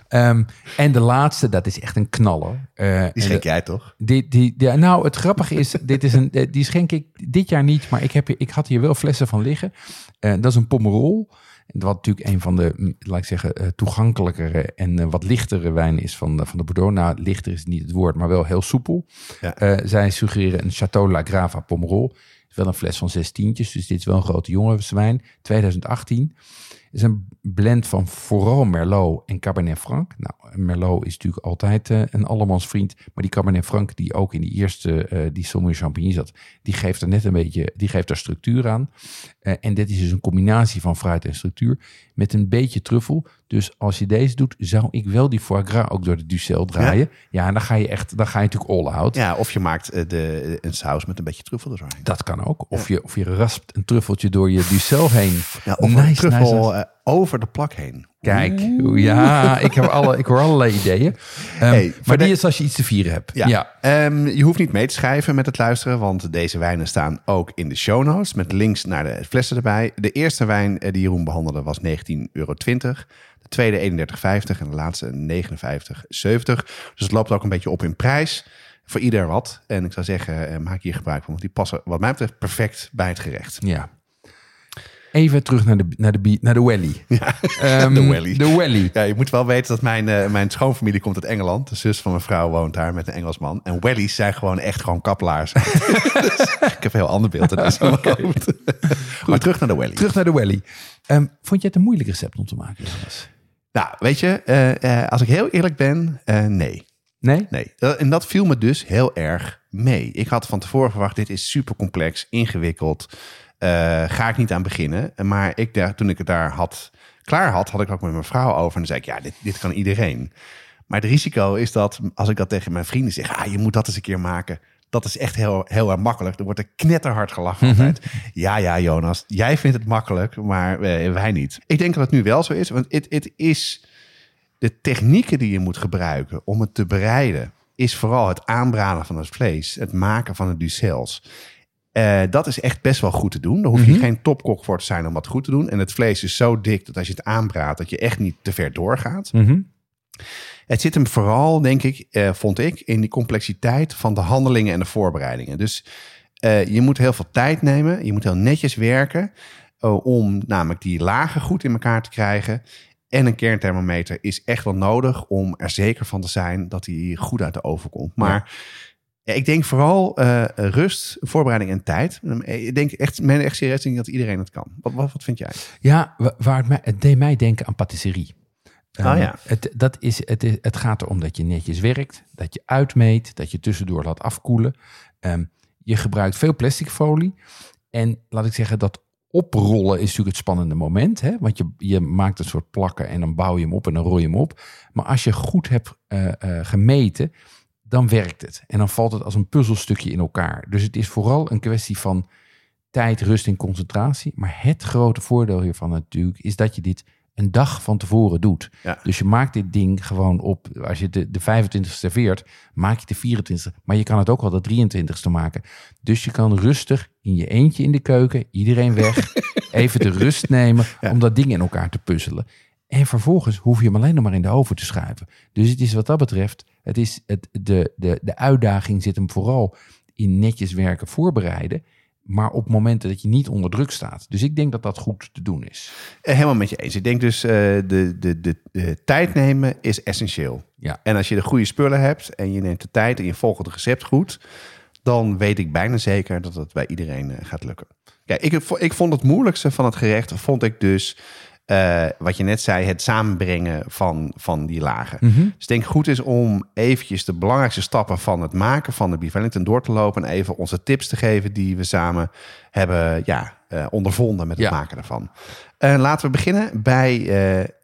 Ehm, en de laatste, dat is echt een knaller. Eh, Die en schenk jij toch? Die, die, die- nou, het grappige is, dit is een, die schenk ik dit jaar niet, maar ik, heb, ik had hier wel flessen van liggen. Dat is een Pomerol. Wat natuurlijk een van de, laat ik zeggen, eh, toegankelijkere en eh, wat lichtere wijnen is van de, van de Bordeaux. Nou, lichter is niet het woord, maar wel heel soepel. Ja. Eh, zij suggereren een Chateau La Grava Pomerol. Wel een fles van zes tientjes, dus dit is wel een grote jongenswijn. 2018 is een blend van vooral Merlot en Cabernet Franc. Nou, Merlot is natuurlijk altijd eh, een allemansvriend. Maar die Cabernet Franc die ook in die eerste, eh die Sauvignon Champigny zat... die geeft er net een beetje, die geeft er structuur aan. Eh, en dit is dus een combinatie van fruit en structuur met een beetje truffel. Dus als je deze doet, zou ik wel die foie gras ook door de Ducel draaien. Ja, en dan ga je echt, dan ga je natuurlijk all out. Ja, of je maakt eh, de, een saus met een beetje truffel er doorheen. Dat kan ook. Of, je, of je raspt een truffeltje door je Ducel heen. Ja, of Nice, een truffel nice, nice. Over de plak heen. Kijk, ja, ik, heb alle, ik hoor allerlei ideeën. Ehm, Hey, maar die de- is als je iets te vieren hebt. Ja. Ja. Ehm, je hoeft niet mee te schrijven met het luisteren, want deze wijnen staan ook in de show notes met links naar de flessen erbij. De eerste wijn eh, die Jeroen behandelde was 19,20 euro. De tweede 31,50 en de laatste 59,70. Dus het loopt ook een beetje op in prijs. Voor ieder wat. En ik zou zeggen, eh, maak hier gebruik van, want die passen wat mij betreft perfect bij het gerecht. ja. Even terug naar de, naar de, naar de Welly. Ehm, de Welly. De Welly. Ja, je moet wel weten dat mijn, eh, mijn schoonfamilie komt uit Engeland. De zus van mijn vrouw woont daar met een Engelsman. En wellies zijn gewoon echt gewoon kappelaars. dus ik heb een heel ander beeld. Mijn hoofd. maar terug naar de welly. Terug naar de Welly. Ehm, vond jij het een moeilijk recept om te maken, Johannes? Nou, weet je, eh, eh, als ik heel eerlijk ben, nee. Nee? nee. En dat viel me dus heel erg mee. Ik had van tevoren verwacht, dit is super complex, ingewikkeld. Eh, ga ik niet aan beginnen. Maar ik, daar, toen ik het daar had, klaar had, had ik ook met mijn vrouw over. En dan zei ik, ja, dit, dit kan iedereen. Maar het risico is dat als ik dat tegen mijn vrienden zeg, ah, je moet dat eens een keer maken. Dat is echt heel, heel erg makkelijk. Er wordt er knetterhard gelachen altijd. Ja, ja, Jonas, jij vindt het makkelijk, maar eh, wij niet. Ik denk dat het nu wel zo is, want het, het is de technieken die je moet gebruiken om het te bereiden, is vooral het aanbraden van het vlees, het maken van de ducels. Eh, dat is echt best wel goed te doen. Daar hoef je geen topkok voor te zijn om dat goed te doen. En het vlees is zo dik dat als je het aanbraadt, dat je echt niet te ver doorgaat. Mhm. Het zit hem vooral, denk ik, eh, vond ik, in die complexiteit van de handelingen en de voorbereidingen. Dus eh, je moet heel veel tijd nemen. Je moet heel netjes werken om namelijk die lagen goed in elkaar te krijgen. En een kernthermometer is echt wel nodig om er zeker van te zijn dat hij goed uit de oven komt. Maar ja, ik denk vooral eh, rust, voorbereiding en tijd. Ik denk echt, men echt serieus denk dat iedereen het kan. Wat, wat, wat vind jij? Ja, wa- waar het, mij, het deed mij denken aan patisserie. Oh Ehm, ja. het, dat is, het, is, het gaat erom dat je netjes werkt, dat je uitmeet, dat je tussendoor laat afkoelen. Ehm, je gebruikt veel plastic folie. En laat ik zeggen, dat oprollen is natuurlijk het spannende moment. Hè? Want je, je maakt een soort plakken en dan bouw je hem op en dan rol je hem op. Maar als je goed hebt eh, eh, gemeten, dan werkt het. En dan valt het als een puzzelstukje in elkaar. Dus het is vooral een kwestie van tijd, rust en concentratie. Maar het grote voordeel hiervan natuurlijk is dat je dit een dag van tevoren doet. Ja. Dus je maakt dit ding gewoon op. Als je de, de 25 serveert, maak je de 24. Maar je kan het ook wel de 23ste maken. Dus je kan rustig in je eentje in de keuken, iedereen weg, even de rust nemen om dat ding in elkaar te puzzelen. En vervolgens hoef je hem alleen nog maar in de oven te schuiven. Dus het is wat dat betreft, het is het, de, de, de uitdaging zit hem vooral in netjes werken voorbereiden. Maar op momenten dat je niet onder druk staat. Dus ik denk dat dat goed te doen is. Eh, Helemaal met je eens. Ik denk dus uh, de, de, de, de, tijd nemen is essentieel. Ja. En als je de goede spullen hebt en je neemt de tijd en je volgt het recept goed, dan weet ik bijna zeker dat het bij iedereen uh, gaat lukken. Kijk, ik, ik vond het moeilijkste van het gerecht, vond ik dus uh, wat je net zei, het samenbrengen van, van die lagen. Mhm. Dus ik denk goed is om eventjes de belangrijkste stappen van het maken van de Wellington door te lopen en even onze tips te geven die we samen hebben ja, uh, ondervonden met het Ja. maken ervan. Uh, laten we beginnen bij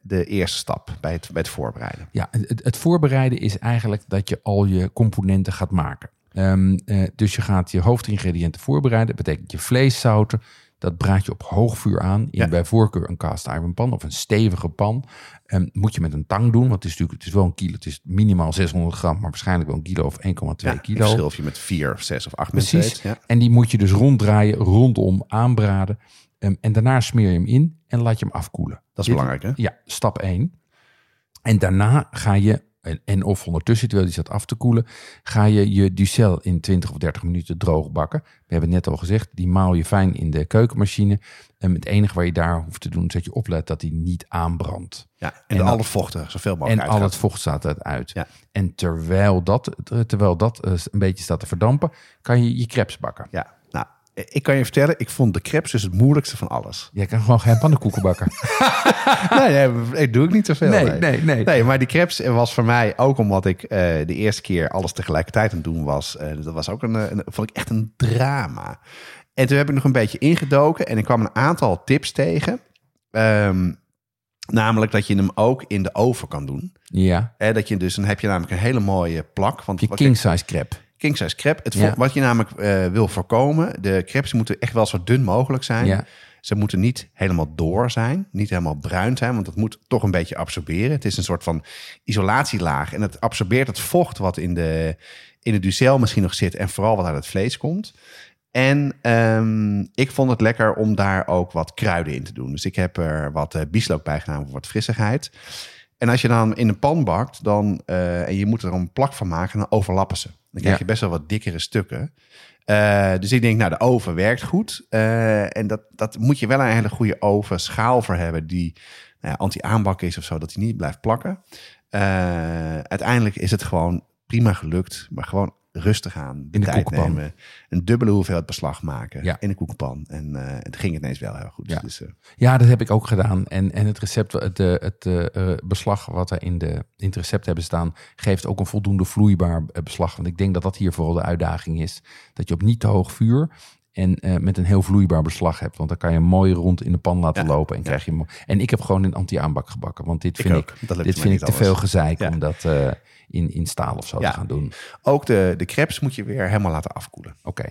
de eerste stap, bij het, bij het voorbereiden. Ja, het, het voorbereiden is eigenlijk dat je al je componenten gaat maken. Um, uh, dus je gaat je hoofdingrediënten voorbereiden. Dat betekent je vlees zouten. Dat braad je op hoog vuur aan. In Ja. bij voorkeur een cast iron pan of een stevige pan. Um, moet je met een tang doen. Want het is natuurlijk het is wel een kilo. Het is minimaal 600 gram. Maar waarschijnlijk wel een kilo of 1,2 Ja, kilo. verschil of je met vier of zes of acht mensen Precies. eet. Ja. En die moet je dus ronddraaien, rondom aanbraden. Um, en daarna smeer je hem in en laat je hem afkoelen. Dat is Dit- belangrijk, hè? Ja, stap 1. En daarna ga je, en, en of ondertussen, terwijl die staat af te koelen, ga je je ducel in 20 of 30 minuten droog bakken. We hebben het net al gezegd, die maal je fijn in de keukenmachine. En het enige waar je daar hoeft te doen, is dat je oplet dat die niet aanbrandt. Ja, en, En dan- alle vochten zoveel En mogelijk al uitgaat. het vocht staat eruit. Ja. En terwijl dat, terwijl dat eh, een beetje staat te verdampen, kan je je crepes bakken. Ja, ik kan je vertellen, ik vond de crepes dus het moeilijkste van alles. Jij kan gewoon geen pannenkoeken bakken. nee, nee, ik doe ik niet zoveel. Nee, nee, nee. Nee, maar die crepes was voor mij ook omdat ik eh, de eerste keer alles tegelijkertijd aan het doen was. eh, dat was ook een, eh, een, vond ik echt een drama. En toen heb ik nog een beetje ingedoken en ik kwam een aantal tips tegen. Ehm, namelijk dat je hem ook in de oven kan doen. Ja, Hè, dat je dus, dan heb je namelijk een hele mooie plak. Want je king size crepe. King size crepe. Het, Ja. Wat je namelijk eh, wil voorkomen, de crepes moeten echt wel zo dun mogelijk zijn. Ja. Ze moeten niet helemaal door zijn, niet helemaal bruin zijn, want dat moet toch een beetje absorberen. Het is een soort van isolatielaag en het absorbeert het vocht wat in de, in de ducel misschien nog zit en vooral wat uit het vlees komt. En ehm, ik vond het lekker om daar ook wat kruiden in te doen. Dus ik heb er wat eh bieslook bij gedaan voor wat frissigheid. En als je dan in een pan bakt dan, eh, en je moet er een plak van maken, dan overlappen ze. Dan krijg je best wel wat dikkere stukken. Eh, dus ik denk, nou, de oven werkt goed. Eh, en dat, dat moet je wel een hele goede oven schaal voor hebben die nou ja, anti-aanbak is of zo, dat die niet blijft plakken. Eh, uiteindelijk is het gewoon prima gelukt, maar gewoon rustig aan. De In de tijd koekenpan. nemen, een dubbele hoeveelheid beslag maken Ja. in de koekenpan. En eh, het ging ineens wel heel goed. Ja. Dus, eh, Ja, dat heb ik ook gedaan. En, en het recept, het, het eh, beslag wat er in, de, in het recept hebben staan, geeft ook een voldoende vloeibaar beslag. Want ik denk dat dat hier vooral de uitdaging is. Dat je op niet te hoog vuur en met een heel vloeibaar beslag hebt. Want dan kan je mooi rond in de pan laten Ja, lopen. En, krijg je en ik heb gewoon in anti-aanbak gebakken. Want dit Ik vind ik, dit vind ik te alles. veel gezeik Ja. om dat eh, in, in staal of zo Ja. te gaan doen. ook de, de crepes moet je weer helemaal laten afkoelen. Oké,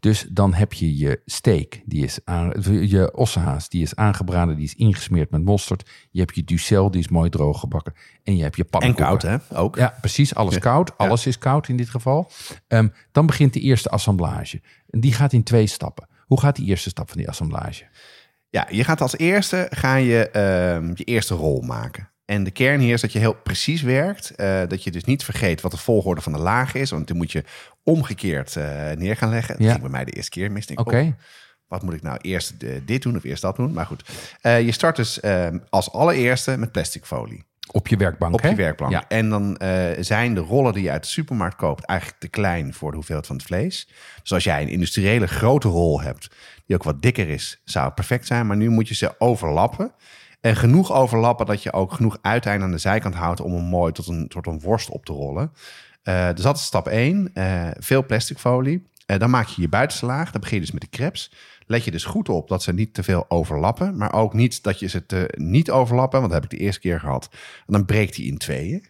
dus dan heb je je steak, die is aan, je ossehaas, die is aangebraden, die is ingesmeerd met mosterd. Je hebt je ducel, die is mooi droog gebakken. En je hebt je En pannenkoeken. koud, hè? Ook. Ja, precies, alles koud. Alles is koud in dit geval. Ehm, dan begint de eerste assemblage. En die gaat in twee stappen. Hoe gaat die eerste stap van die assemblage? Ja, je gaat als eerste ga je, ehm, je eerste rol maken. En de kern hier is dat je heel precies werkt. eh, dat je dus niet vergeet wat de volgorde van de laag is. Want die moet je omgekeerd eh, neer gaan leggen. Dat Ja. ging bij mij de eerste keer mis. Oké, wat moet ik nou eerst eh, dit doen of eerst dat doen? Maar goed, je start dus ehm, als allereerste met plastic folie. op je werkbank. Op hè? je werkplank. Ja. En dan zijn de rollen die je uit de supermarkt koopt eigenlijk te klein voor de hoeveelheid van het vlees. Dus als jij een industriële grote rol hebt, die ook wat dikker is, zou het perfect zijn. Maar nu moet je ze overlappen. En genoeg overlappen dat je ook genoeg uiteinde aan de zijkant houdt om hem mooi tot een, tot een worst op te rollen. Eh, dus dat is stap 1. veel plastic folie. Eh, dan maak je je buitenste laag. Dan begin je dus met de crepes. Let je dus goed op dat ze niet te veel overlappen. Maar ook niet dat je ze te niet overlappen. Want dat heb ik de eerste keer gehad. En dan breekt hij in tweeën.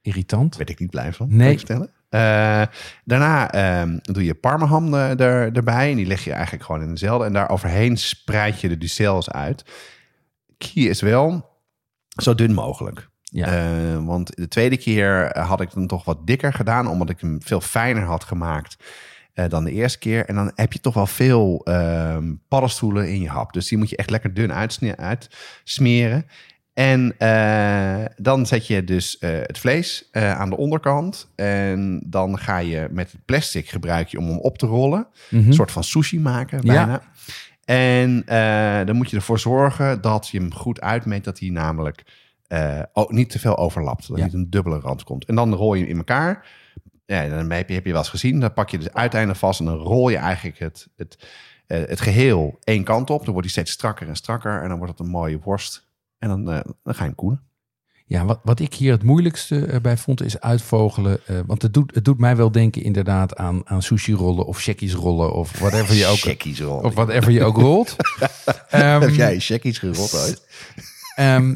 Irritant. Daar werd ik niet blij van. Nee. vertellen. Eh, daarna ehm, doe je parmaham er, er, erbij. En die leg je eigenlijk gewoon in dezelfde. En daar overheen spreid je de ducels uit. Key is wel zo dun mogelijk. Ja. Eh, want de tweede keer had ik hem toch wat dikker gedaan. Omdat ik hem veel fijner had gemaakt eh, dan de eerste keer. En dan heb je toch wel veel ehm, paddenstoelen in je hap. Dus die moet je echt lekker dun uitsmeren. En eh, dan zet je dus het vlees aan de onderkant. En dan ga je met het plastic gebruik je om hem op te rollen. Mhm. Een soort van sushi maken Ja. En eh, dan moet je ervoor zorgen dat je hem goed uitmeet. Dat hij namelijk oh, niet te veel overlapt. Dat Ja. niet een dubbele rand komt. En dan rol je hem in elkaar. Ja, dan heb je, heb je wel eens gezien. Dan pak je dus uiteindelijk vast en dan rol je eigenlijk het, het, eh, het geheel één kant op. Dan wordt hij steeds strakker en strakker. En dan wordt het een mooie worst. En dan, dan ga je hem koelen. Ja, wat, wat ik hier het moeilijkste eh, bij vond is uitvogelen. eh, want het doet, het doet mij wel denken inderdaad aan, aan sushi-rollen of shekkies rollen of whatever je ook, Checkies rollen. of whatever je ook rolt. Ehm, Heb jij checkies gerold uit? Ehm,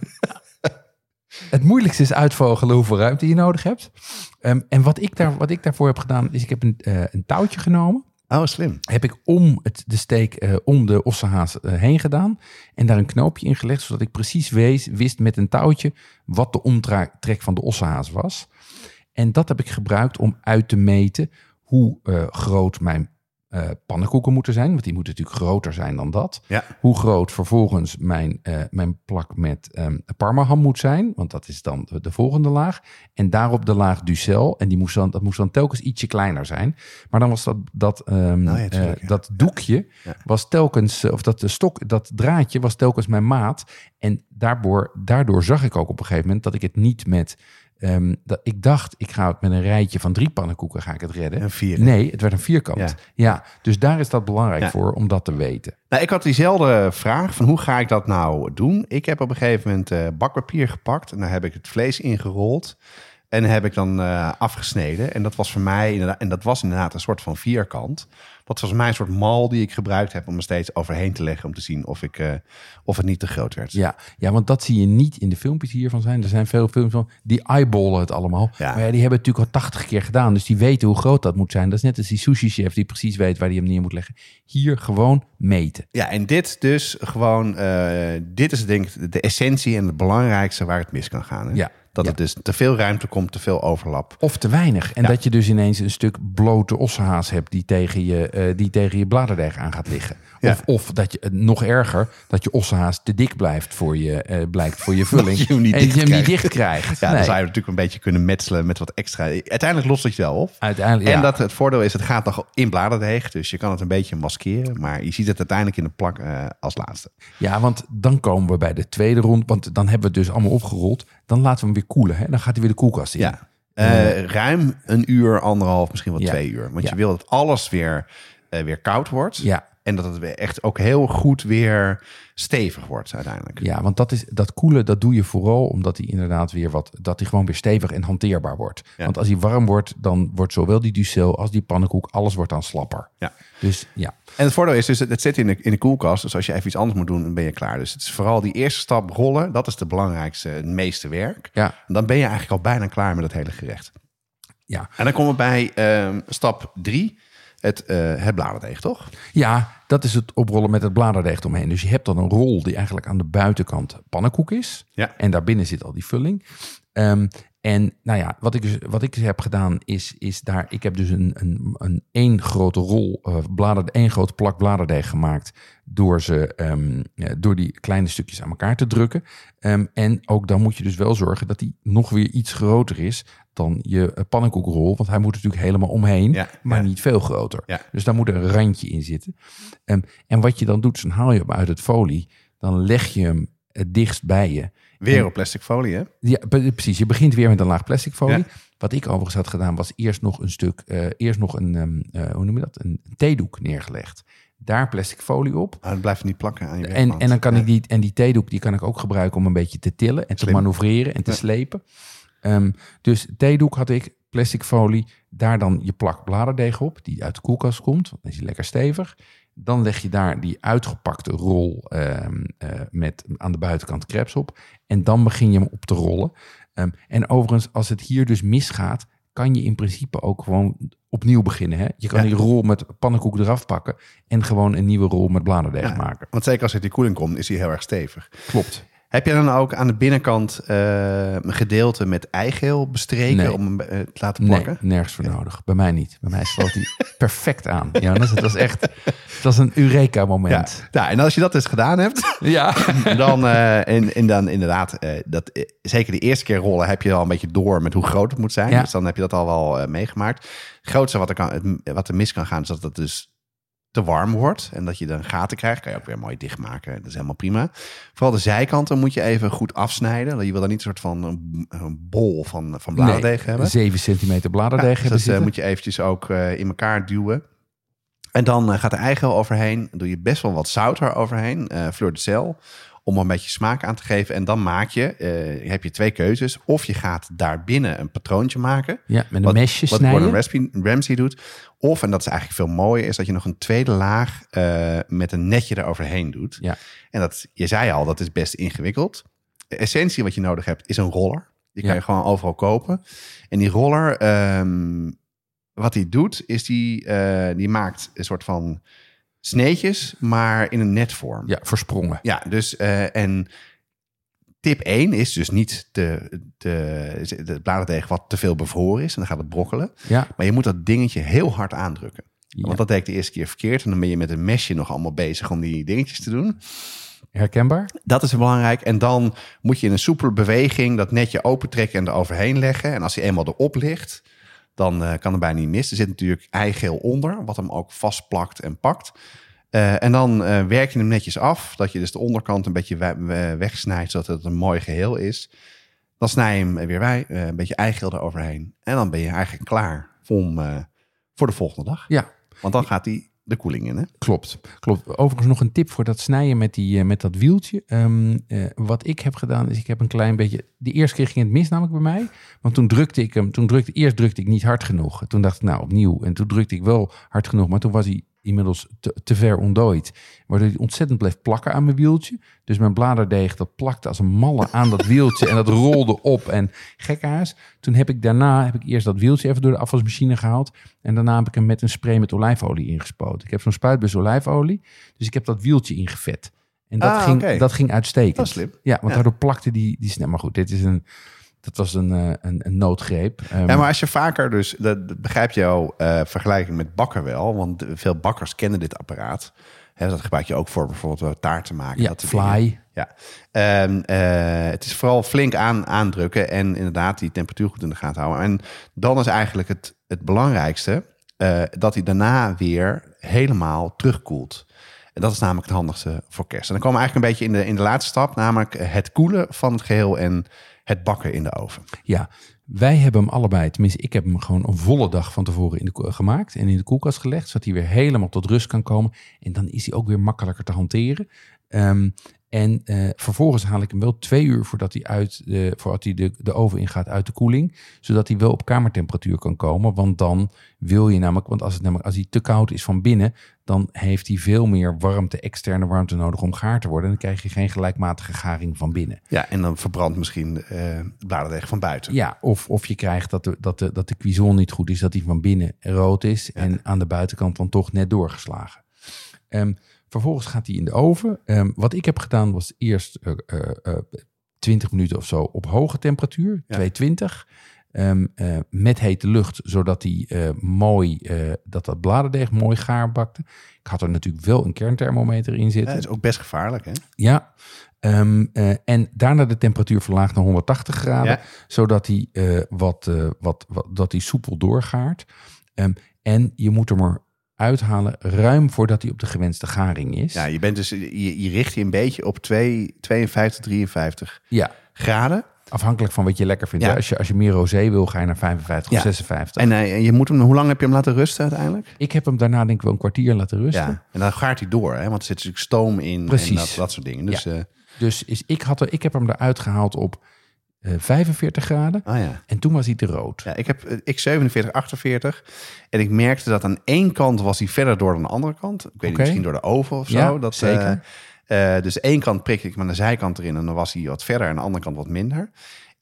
het moeilijkste is uitvogelen hoeveel ruimte je nodig hebt. Ehm, en wat ik, daar, wat ik daarvoor heb gedaan, is ik heb een, eh, een touwtje genomen. Oh, slim. Heb ik om het, de steek, eh, om de ossehaas eh, heen gedaan. En daar een knoopje in gelegd, zodat ik precies wees, wist met een touwtje wat de omtrek van de ossehaas was. En dat heb ik gebruikt om uit te meten hoe eh, groot mijn eh, pannenkoeken moeten zijn. Want die moeten natuurlijk groter zijn dan dat Ja. hoe groot vervolgens mijn, eh, mijn plak met ehm parmaham moet zijn. Want dat is dan de, de volgende laag. En daarop de laag ducel. En die moest dan, dat moest dan telkens ietsje kleiner zijn. Maar dan was dat, dat, ehm, Nou ja, tuurlijk, eh, ja. dat doekje was telkens, of dat de stok, dat draadje was telkens mijn maat. En daardoor, daardoor zag ik ook op een gegeven moment dat ik het niet met... ehm, dat, ik dacht, ik ga het met een rijtje van drie pannenkoeken ga ik het redden. Een vier. Nee, het werd een vierkant. Ja. Ja, dus daar is dat belangrijk Ja. voor om dat te weten. Nou, ik had diezelfde vraag van hoe ga ik dat nou doen? Ik heb op een gegeven moment eh, bakpapier gepakt en daar heb ik het vlees ingerold. En heb ik dan eh, afgesneden. En dat was voor mij inderdaad, en dat was inderdaad een soort van vierkant. Dat was voor mij een soort mal die ik gebruikt heb om er steeds overheen te leggen om te zien of, ik, eh, of het niet te groot werd. Ja, ja, want dat zie je niet in de filmpjes hiervan zijn. Er zijn veel films van, die eyeballen het allemaal. Ja. Maar ja, die hebben het natuurlijk al 80 keer gedaan. Dus die weten hoe groot dat moet zijn. Dat is net als die sushi-chef die precies weet waar hij hem neer moet leggen. Hier gewoon meten. Ja, en dit dus gewoon, eh, dit is denk ik de essentie en het belangrijkste waar het mis kan gaan. Hè? Ja, Dat ja. het dus te veel ruimte komt, te veel overlap. Of te weinig. En Ja. dat je dus ineens een stuk blote ossehaas hebt die tegen je, eh, die tegen je bladerdeeg aan gaat liggen. Ja. Of, of dat je, eh, nog erger, dat je ossehaas te dik blijft voor je, eh, blijkt voor je vulling. je hem niet en dicht je hem niet dicht krijgt. Ja, Nee. dan zou je natuurlijk een beetje kunnen metselen met wat extra. Uiteindelijk lost het je wel op. Uiteindelijk, En dat het voordeel is, het gaat nog in bladerdeeg. Dus je kan het een beetje maskeren. Maar je ziet het uiteindelijk in de plak eh, als laatste. Ja, want dan komen we bij de tweede ronde. Want dan hebben we het dus allemaal opgerold. Dan laten we hem weer koelen. Hè? Dan gaat hij weer de koelkast in. Ja. Ruim een uur, anderhalf, misschien wel Ja. twee uur. Want Ja. je wil dat alles weer, weer koud wordt. Ja. En dat het echt ook heel goed weer stevig wordt uiteindelijk. Ja, want dat, is, dat koelen, dat doe je vooral omdat hij inderdaad weer wat, dat hij gewoon weer stevig en hanteerbaar wordt. Ja. Want als hij warm wordt, dan wordt zowel die ducel als die pannenkoek, alles wordt dan slapper. Ja. Dus ja, En het voordeel is dus, het het zit in de, in de koelkast. Dus als je even iets anders moet doen, dan ben je klaar. Dus het is vooral die eerste stap rollen. Dat is de belangrijkste, het meeste werk. ja, Dan ben je eigenlijk al bijna klaar met het hele gerecht. ja. En dan komen we bij ehm, stap drie. Het, eh het bladerdeeg, toch? ja, dat is het oprollen met het bladerdeeg omheen. Dus je hebt dan een rol die eigenlijk aan de buitenkant pannenkoek is. Ja. En daarbinnen zit al die vulling. Ehm, en nou ja, wat ik, dus, wat ik dus heb gedaan is, is daar... Ik heb dus een, een, een één grote rol, eh blader, één grote plak bladerdeeg gemaakt... door, ze, ehm, door die kleine stukjes aan elkaar te drukken. Ehm, en ook dan moet je dus wel zorgen dat die nog weer iets groter is... dan je eh, pannenkoekrol. Want hij moet natuurlijk helemaal omheen, Ja, maar ja. niet veel groter. Ja. Dus daar moet een randje in zitten. Ehm, en wat je dan doet, is dan haal je hem uit het folie... dan leg je hem het dichtst bij je... Weer En- op plastic folie, hè? ja, pre- precies. Je begint weer met een laag plastic folie. Wat ik overigens had gedaan, was eerst nog een stuk, eh, eerst nog een, ehm, eh, hoe noem je dat? Een theedoek neergelegd. Daar plastic folie op. Het blijft niet plakken aan je En, en dan kan Ja. ik die, en die theedoek, die kan ik ook gebruiken om een beetje te tillen en te manoeuvreren en te Ja. slepen. Ehm, dus theedoek had ik, plastic folie, daar dan je plak bladerdeeg op, die uit de koelkast komt. Dan is die lekker stevig. Dan leg je daar die uitgepakte rol ehm, eh, met aan de buitenkant crepes op. En dan begin je hem op te rollen. Ehm, en overigens, als het hier dus misgaat, kan je in principe ook gewoon opnieuw beginnen. Hè? Je kan Ja. die rol met pannenkoek eraf pakken en gewoon een nieuwe rol met bladerdeeg Ja, maken. Want zeker als het in die koeling komt, is hij heel erg stevig. Klopt. Heb je dan ook aan de binnenkant eh, een gedeelte met eigeel bestreken Nee. om hem eh, te laten Nee, plakken? nergens voor nodig. Bij mij niet. Bij mij sloot hij perfect aan. Jonas, het was echt het was een Eureka-moment. Ja. en als je dat dus gedaan hebt, Ja. dan, eh, en, en dan inderdaad, eh, dat, eh, zeker de eerste keer rollen heb je al een beetje door met hoe groot het moet zijn. Ja. Dus dan heb je dat al wel eh, meegemaakt. Het grootste wat er, kan, wat er mis kan gaan, is dat het dus te warm wordt. En dat je dan gaten krijgt. Kan je ook weer mooi dichtmaken. Dat is helemaal prima. Vooral de zijkanten moet je even goed afsnijden. Je wil dan niet een soort van een, een bol van, van bladerdeeg hebben. 7 centimeter bladerdeeg Ja, hebben dus dat eh, moet je eventjes ook eh, in elkaar duwen. En dan eh, gaat de eigeel overheen. Doe je best wel wat zout er overheen. eh fleur de sel. Om een beetje smaak aan te geven. En dan maak je, eh, heb je twee keuzes. Of je gaat daar binnen een patroontje maken. Ja, met een Wat- mesje Wat snijden. Gordon Ramsay, Ramsay doet. Of, en dat is eigenlijk veel mooier, is dat je nog een tweede laag eh, met een netje eroverheen doet. Ja. En dat, je zei al, dat is best ingewikkeld. De essentie wat je nodig hebt, is een roller. Die kan Ja. je gewoon overal kopen. En die roller, ehm, wat die doet, is die, eh, die maakt een soort van sneetjes, maar in een netvorm. Ja, versprongen. Ja, dus eh, en tip 1 is dus niet de, de, de bladerdeeg wat te veel bevroren is. En dan gaat het brokkelen. Ja, Maar je moet dat dingetje heel hard aandrukken. Ja. Want dat deed ik de eerste keer verkeerd. En dan ben je met een mesje nog allemaal bezig om die dingetjes te doen. herkenbaar. Dat is belangrijk. En dan moet je in een soepele beweging dat netje opentrekken en er overheen leggen. En als hij eenmaal erop ligt, dan eh, kan er bijna niet mis. Er zit natuurlijk eigeel onder, wat hem ook vastplakt en pakt. Eh, en dan eh, werk je hem netjes af, dat je dus de onderkant een beetje we- we- wegsnijdt, zodat het een mooi geheel is. Dan snij je hem weer bij, een beetje eigeel eroverheen. En dan ben je eigenlijk klaar om, voor de volgende dag. Ja, Want dan gaat hij de koeling in. Hè? Klopt, klopt. Overigens nog een tip voor dat snijden met, die, eh, met dat wieltje. Ehm, eh, wat ik heb gedaan is, ik heb een klein beetje... De eerste keer ging het mis namelijk bij mij. Want toen drukte ik hem, toen drukte, eerst drukte ik niet hard genoeg. Toen dacht ik, nou opnieuw. En toen drukte ik wel hard genoeg, maar toen was hij inmiddels te, te ver ontdooid. Waardoor hij ontzettend bleef plakken aan mijn wieltje. Dus mijn bladerdeeg, dat plakte als een malle aan dat wieltje. En dat rolde op en gekkaas. Toen heb ik daarna, heb ik eerst dat wieltje even door de afwasmachine gehaald. En daarna heb ik hem met een spray met olijfolie ingespoten. Ik heb zo'n spuitbus olijfolie. Dus ik heb dat wieltje ingevet. En dat, Ah, ging, dat ging uitstekend. Dat slim. Ja, want Ja. daardoor plakte die, die snel. Maar goed, dit is een, dat was een, eh, een, een noodgreep. Ehm, Ja, maar als je vaker dus, dat, begrijp je jouw eh, vergelijking met bakken wel, want veel bakkers kennen dit apparaat. Hè, dat gebruik je ook voor bijvoorbeeld eh, taart te maken. ja, dat fly. Ja. Ehm, eh, het is vooral flink aan, aandrukken en inderdaad die temperatuur goed in de gaten houden. En dan is eigenlijk het, het belangrijkste dat hij daarna weer helemaal terugkoelt. En dat is namelijk het handigste voor kerst. En dan komen we eigenlijk een beetje in de, in de laatste stap, namelijk het koelen van het geheel en het bakken in de oven. Ja, wij hebben hem allebei, tenminste ik heb hem gewoon een volle dag van tevoren in de, ko- gemaakt en in de koelkast gelegd, zodat hij weer helemaal tot rust kan komen. En dan is hij ook weer makkelijker te hanteren. Ehm, en eh, vervolgens haal ik hem wel twee uur voordat hij, uit de, voordat hij de, de oven ingaat uit de koeling. Zodat hij wel op kamertemperatuur kan komen. Want dan wil je namelijk, want als, het namelijk, als hij te koud is van binnen, dan heeft hij veel meer warmte, externe warmte nodig om gaar te worden. En dan krijg je geen gelijkmatige garing van binnen. Ja, en dan verbrandt misschien eh de bladerdeeg van buiten. Ja, of, of je krijgt dat de, dat, de, dat de cuisson niet goed is, dat die van binnen rood is en aan de buitenkant dan toch net doorgeslagen. Ehm, vervolgens gaat hij in de oven. Ehm, wat ik heb gedaan was eerst eh, eh, eh, 20 minuten of zo op hoge temperatuur, Ja. 220. Ehm, eh, met hete lucht, zodat die eh, mooi, eh, dat dat bladerdeeg mooi gaar bakte. Ik had er natuurlijk wel een kernthermometer in Ja, zitten. dat is ook best gevaarlijk, hè? Ja, Ehm, eh, en daarna de temperatuur verlaagd naar 180 graden, Ja. zodat hij eh, wat, eh, wat, wat, dat hij soepel doorgaart. En je moet hem er uithalen ruim voordat hij op de gewenste garing is. Ja, je, bent dus, je, je richt je een beetje op 2, 52, 53 Ja, graden. afhankelijk van wat je lekker vindt. Ja. Als, je, als je meer rosé wil, ga je naar 55 Ja. of 56. En eh, je moet hem, hoe lang heb je hem laten rusten uiteindelijk? ik heb hem daarna denk ik wel een kwartier laten rusten. Ja, en dan gaart hij door, hè? want er zit natuurlijk stoom in Precies. en dat, dat soort dingen. Dus, ja. Dus is, ik, had er, ik heb hem eruit gehaald op eh, 45 graden. ah ja. En toen was hij te rood. Ja, ik heb eh, ik 47, 48. En ik merkte dat aan één kant was hij verder door dan de andere kant. Ik weet niet, misschien door de oven of zo. Ja, dat, zeker. eh, eh, dus één kant prikte ik hem aan de zijkant erin en dan was hij wat verder. En aan de andere kant wat minder.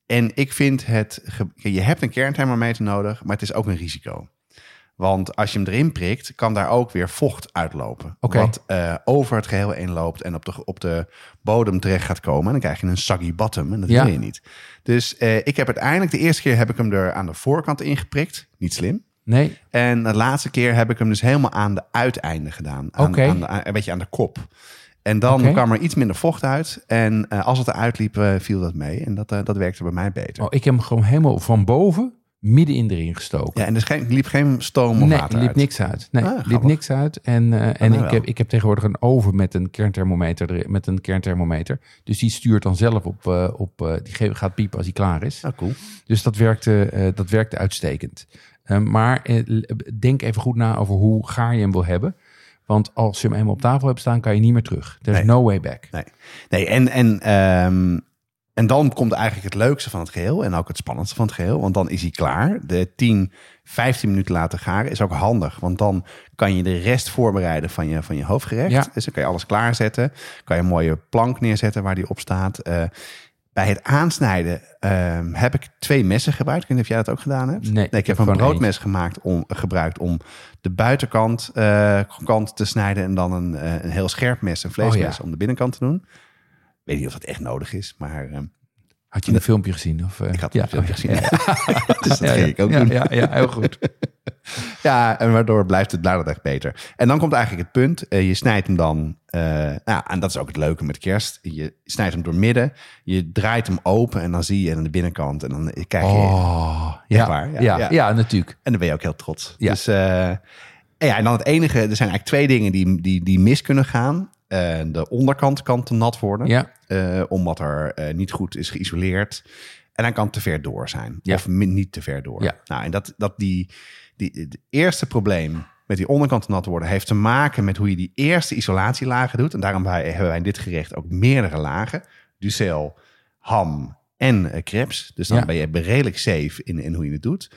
En ik vind het... Je hebt een kernthermometer nodig, maar het is ook een risico. Want als je hem erin prikt, kan daar ook weer vocht uitlopen. Wat eh, over het geheel heen loopt en op de, op de bodem terecht gaat komen. En dan krijg je een saggy bottom en dat Ja. wil je niet. Dus eh, ik heb uiteindelijk, de eerste keer heb ik hem er aan de voorkant ingeprikt. Niet slim. Nee, En de laatste keer heb ik hem dus helemaal aan de uiteinden gedaan. Aan, Oké. aan de- aan- een beetje aan de kop. En dan kwam er iets minder vocht uit. En eh, als het eruit liep, viel dat mee. En dat, dat werkte bij mij beter. oh, ik heb hem gewoon helemaal van boven middenin erin gestoken. Ja, en er geen, liep geen stoom of nee, water er liep uit. niks uit. Nee, Ah, liep niks uit. En, eh, en mij ik, heb, ik heb tegenwoordig een oven met een kernthermometer. erin- Met een kernthermometer. Dus die stuurt dan zelf op. eh, op eh, die gaat piepen als hij klaar is. Oh, cool. Dus dat werkte, dat werkte uitstekend. Eh, maar denk even goed na over hoe gaar je hem wil hebben. Want als je hem eenmaal op tafel hebt staan, kan je niet meer terug. There's Nee. no way back. Nee, nee en, en, ehm, en dan komt eigenlijk het leukste van het geheel en ook het spannendste van het geheel. Want dan is hij klaar. De 10, 15 minuten laten garen is ook handig. Want dan kan je de rest voorbereiden van je, van je hoofdgerecht. Ja. Dus dan kan je alles klaarzetten. Kan je een mooie plank neerzetten waar die op staat. Eh, bij het aansnijden ehm, heb ik twee messen gebruikt. Ik weet niet of jij dat ook gedaan hebt. Nee, ik heb ik heb een broodmes gemaakt om, gebruikt om de buitenkant eh, kant te snijden. En dan een, eh, een heel scherp mes, een vleesmes, Oh ja. om de binnenkant te doen. Ik weet niet of dat echt nodig is, maar ehm, Had je een filmpje gezien? Of, eh? ik had ja, het filmpje oké. gezien. dus dat ging ik ook ja, doen. Ja, ja, heel goed. Ja, en waardoor blijft het echt beter. En dan komt eigenlijk het punt. eh, je snijdt hem dan, eh, nou, en dat is ook het leuke met kerst. Je snijdt hem door midden, je draait hem open en dan zie je aan de binnenkant. En dan krijg je, Oh, ja, waar? Ja, ja, ja. ja, natuurlijk. en dan ben je ook heel trots. Ja. Dus, en ja, en dan het enige, er zijn eigenlijk twee dingen die, die, die mis kunnen gaan. Eh, de onderkant kan te nat worden. Ja, eh, omdat er eh, niet goed is geïsoleerd. En dan kan het te ver door zijn. Ja. Of niet te ver door. Ja. Nou, en dat, dat die, die, het eerste probleem met die onderkant te nat worden... heeft te maken met hoe je die eerste isolatielagen doet. En daarom hebben wij in dit gerecht ook meerdere lagen. Ducel, ham en eh, crepes. Dus dan ben je redelijk safe in, in hoe je het doet.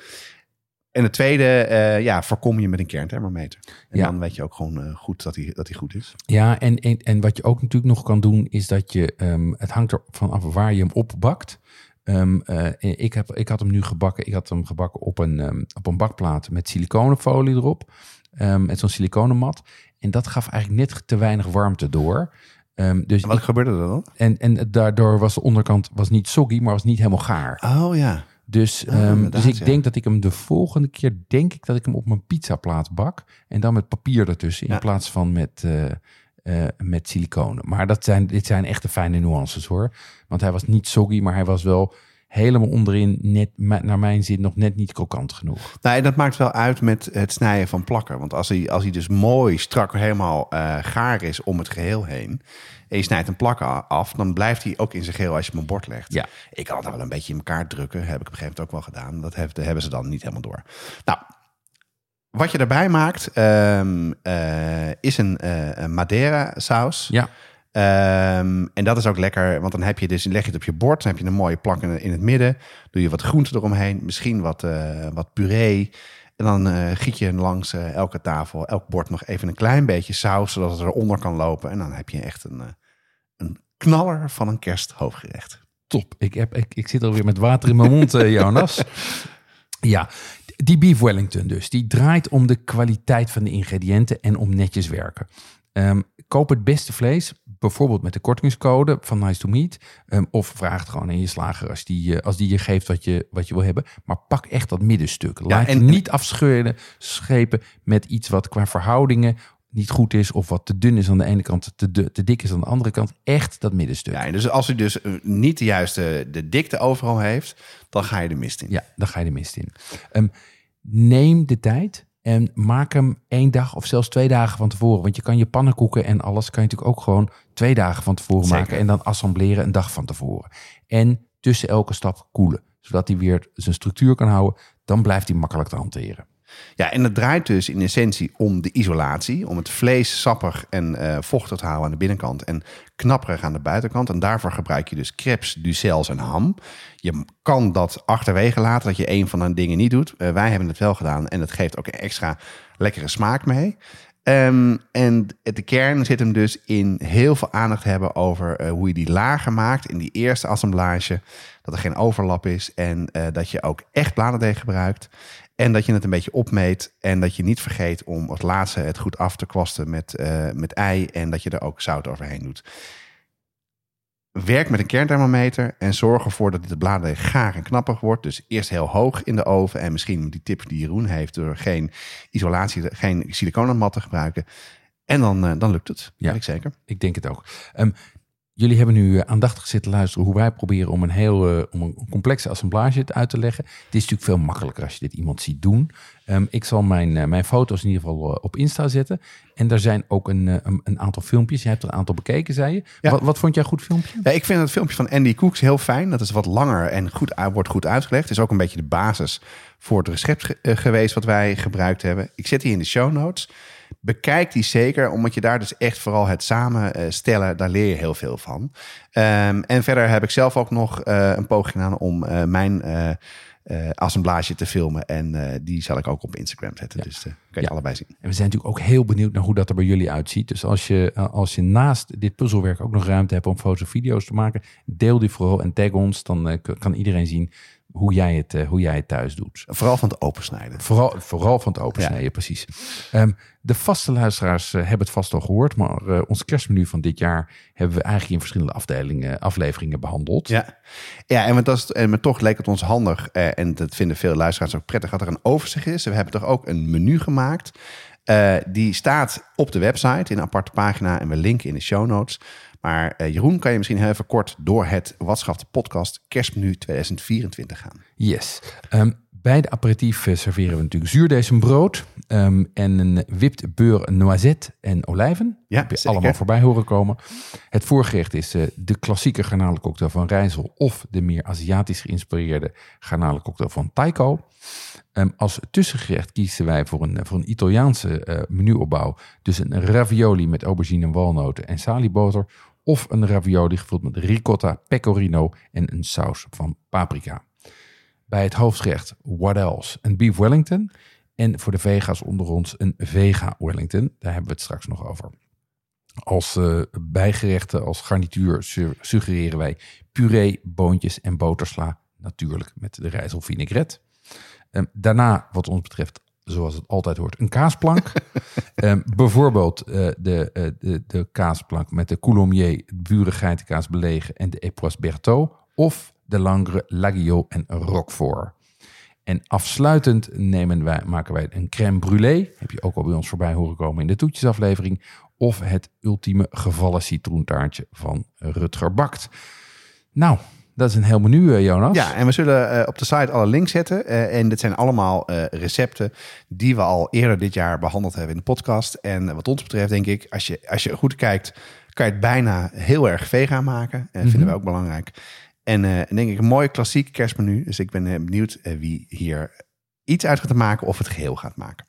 En het tweede, eh, ja, voorkom je met een kernthermometer. En Ja. dan weet je ook gewoon eh, goed dat hij dat die goed is. ja en, en, en wat je ook natuurlijk nog kan doen, is dat je, ehm, het hangt er van af waar je hem opbakt. Eh, ik, heb, ik had hem nu gebakken, ik had hem gebakken op een, ehm, op een bakplaat met siliconenfolie erop. met zo'n siliconenmat. En dat gaf eigenlijk net te weinig warmte door. Dus En wat ik- gebeurde er dan? en, en daardoor was de onderkant was niet soggy, maar was niet helemaal gaar. Oh ja. Dus, Ah, ehm, dus ik ja. denk dat ik hem de volgende keer, denk ik dat ik hem op mijn pizzaplaat bak. En dan met papier ertussen in plaats van met, eh, eh, met siliconen. Maar dat zijn, dit zijn echte fijne nuances hoor. Want hij was niet soggy, maar hij was wel helemaal onderin, net, naar mijn zin, nog net niet krokant genoeg. Nou, en dat maakt wel uit met het snijden van plakken. Want als hij, als hij dus mooi strak helemaal eh, gaar is om het geheel heen... en je snijdt een plak af, dan blijft hij ook in zijn geheel als je hem op bord legt. Ja. Ik kan het wel een beetje in elkaar drukken. Heb ik op een gegeven moment ook wel gedaan. Dat hebben ze dan niet helemaal door. Nou, wat je daarbij maakt ehm, eh, is een, eh, een Madeira saus. Ja, Ehm, en dat is ook lekker, want dan heb je dus, leg je het op je bord, dan heb je een mooie plank in, in het midden, doe je wat groenten eromheen, misschien wat, eh, wat puree. En dan eh, giet je langs eh, elke tafel, elk bord nog even een klein beetje saus, zodat het eronder kan lopen. En dan heb je echt een, een knaller van een kersthoofdgerecht. top. Ik, heb, ik, ik zit alweer met water in mijn mond, Jonas. Ja, die beef Wellington dus. Die draait om de kwaliteit van de ingrediënten en om netjes werken. Ehm, koop het beste vlees, bijvoorbeeld met de kortingscode van Nice to Meat. Ehm, of vraag het gewoon aan je slager als die, eh, als die je geeft wat je, wat je wil hebben. Maar pak echt dat middenstuk. Laat en- je niet afscheuren, schepen met iets wat qua verhoudingen niet goed is. Of wat te dun is aan de ene kant, te, du- te dik is aan de andere kant. Echt dat middenstuk. Ja, en dus als u dus eh, niet de juiste de dikte overal heeft, dan ga je de mist in. Ja, dan ga je de mist in. Ehm, neem de tijd en maak hem één dag of zelfs twee dagen van tevoren. Want je kan je pannenkoeken en alles kan je natuurlijk ook gewoon twee dagen van tevoren Zeker. maken. En dan assembleren een dag van tevoren. En tussen elke stap koelen. Zodat hij weer zijn structuur kan houden. Dan blijft hij makkelijk te hanteren. Ja, en het draait dus in essentie om de isolatie. Om het vlees sappig en eh, vochtig te houden aan de binnenkant. En knapperig aan de buitenkant. En daarvoor gebruik je dus crepes, ducels en ham. Je kan dat achterwege laten, dat je een van de dingen niet doet. Eh, wij hebben het wel gedaan en het geeft ook een extra lekkere smaak mee. Ehm, en de kern zit hem dus in heel veel aandacht hebben over eh, hoe je die lagen maakt in die eerste assemblage. Dat er geen overlap is en dat je ook echt bladerdeeg gebruikt. En dat je het een beetje opmeet. En dat je niet vergeet om het laatste het goed af te kwasten met, eh, met ei. En dat je er ook zout overheen doet. Werk met een kernthermometer en zorg ervoor dat de bladerdeeg gaar en knappig wordt. Dus eerst heel hoog in de oven. En misschien die tip die Jeroen heeft door geen isolatie, geen siliconenmat te gebruiken. En dan, eh, dan lukt het. Ja, ik zeker. Ik denk het ook. Um, Jullie hebben nu eh, aandachtig zitten luisteren hoe wij proberen om een heel uh, om een complexe assemblage uit te leggen. Het is natuurlijk veel makkelijker als je dit iemand ziet doen. Um, ik zal mijn, uh, mijn foto's in ieder geval op Insta zetten. En daar zijn ook een, een, een, aantal filmpjes. Je hebt er een aantal bekeken, zei je. Ja. Wat, wat, vond jij goed filmpje? Ja, ik vind het filmpje van Andy Cooks heel fijn. Dat is wat langer en goed, wordt goed uitgelegd. Het is ook een beetje de basis voor het recept geweest wat wij gebruikt hebben. Ik zet die in de show notes. Bekijk die zeker, omdat je daar dus echt vooral het samenstellen, daar leer je heel veel van. Um, en verder heb ik zelf ook nog uh, een poging gedaan om uh, mijn uh, assemblage te filmen. En die zal ik ook op Instagram zetten. Dus kan je ja. allebei zien. En we zijn natuurlijk ook heel benieuwd naar hoe dat er bij jullie uitziet. Dus als je, als je naast dit puzzelwerk ook nog ruimte hebt om foto's en video's te maken, deel die vooral en tag ons. Dan kan iedereen zien hoe jij het, uh, hoe jij het thuis doet. Vooral van het opensnijden. Vooral, vooral van het opensnijden, ja. precies. Um, de vaste luisteraars uh, hebben het vast al gehoord, maar uh, ons kerstmenu van dit jaar hebben we eigenlijk in verschillende afdelingen, afleveringen behandeld. Ja, ja en, dat is, en toch leek het ons handig, en dat vinden veel luisteraars ook prettig, dat er een overzicht is. We hebben toch ook een menu gemaakt. die staat op de website in een aparte pagina en we linken in de show notes. Maar uh, Jeroen, kan je misschien even kort door het Watschaf podcast kerstmenu 2024 gaan? Yes. Um, bij de aperitief eh, serveren we natuurlijk zuurdesembrood um, en een wipt beur noisette en olijven. Ja, heb je zeker. allemaal voorbij horen komen. Het voorgerecht is uh, de klassieke garnalencocktail van Rijssel of de meer Aziatisch geïnspireerde garnalencocktail van Taiko. Um, als tussengerecht kiezen wij voor een, voor een Italiaanse uh, menuopbouw. Dus een ravioli met aubergine en walnoten en saliboter of een ravioli gevuld met ricotta, pecorino en een saus van paprika. Bij het hoofdgerecht what else? Een beef wellington en voor de vega's onder ons een vega wellington. Daar hebben we het straks nog over. Als uh, bijgerechten, als garnituur suggereren wij puree, boontjes en botersla. Natuurlijk met de rijzel vinaigrette. Um, daarna, wat ons betreft, zoals het altijd hoort, een kaasplank. um, bijvoorbeeld uh, de, uh, de, de kaasplank met de Coulommiers, Buren geitenkaas belegen en de Epoisse Berthaud. Of de Langre, Laguiole en Roquefort. En afsluitend nemen wij, maken wij een crème brûlée. Heb je ook al bij ons voorbij horen komen in de toetjesaflevering. Of het ultieme gevallen citroentaartje van Rutger Bakt. Nou, dat is een heel menu, eh, Jonas. Ja, en we zullen uh, op de site alle links zetten. Uh, en dit zijn allemaal recepten die we al eerder dit jaar behandeld hebben in de podcast. En wat ons betreft, denk ik, als je, als je goed kijkt, kan je het bijna heel erg vegan maken. Dat mm -hmm. vinden we ook belangrijk. En denk ik een mooi klassiek kerstmenu. Dus ik ben benieuwd wie hier iets uit gaat maken of het geheel gaat maken.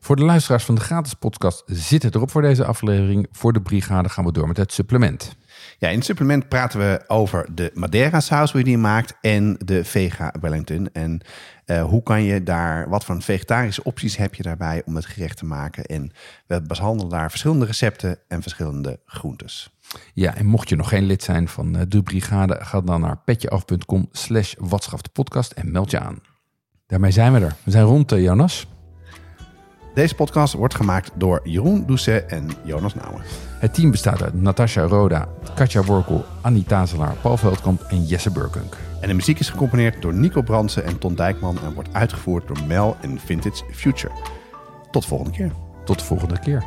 Voor de luisteraars van de gratis podcast zit het erop voor deze aflevering. Voor de brigade gaan we door met het supplement. Ja, in het supplement praten we over de Madeira saus, hoe je die maakt, en de Vega Wellington. En uh, hoe kan je daar, wat voor vegetarische opties heb je daarbij om het gerecht te maken? En we behandelen daar verschillende recepten en verschillende groentes. Ja, en mocht je nog geen lid zijn van eh, de brigade, ga dan naar petjeaf.com slash podcast en meld je aan. Daarmee zijn we er. We zijn rond, uh, Jonas. Deze podcast wordt gemaakt door Jeroen Doucet en Jonas Nouwen. Het team bestaat uit Natasha Roda, Katja Workel, Annie Tazelaar, Paul Veldkamp en Jesse Burkunk. En de muziek is gecomponeerd door Nico Brandsen en Ton Dijkman en wordt uitgevoerd door Mel en Vintage Future. Tot de volgende keer. Tot de volgende keer.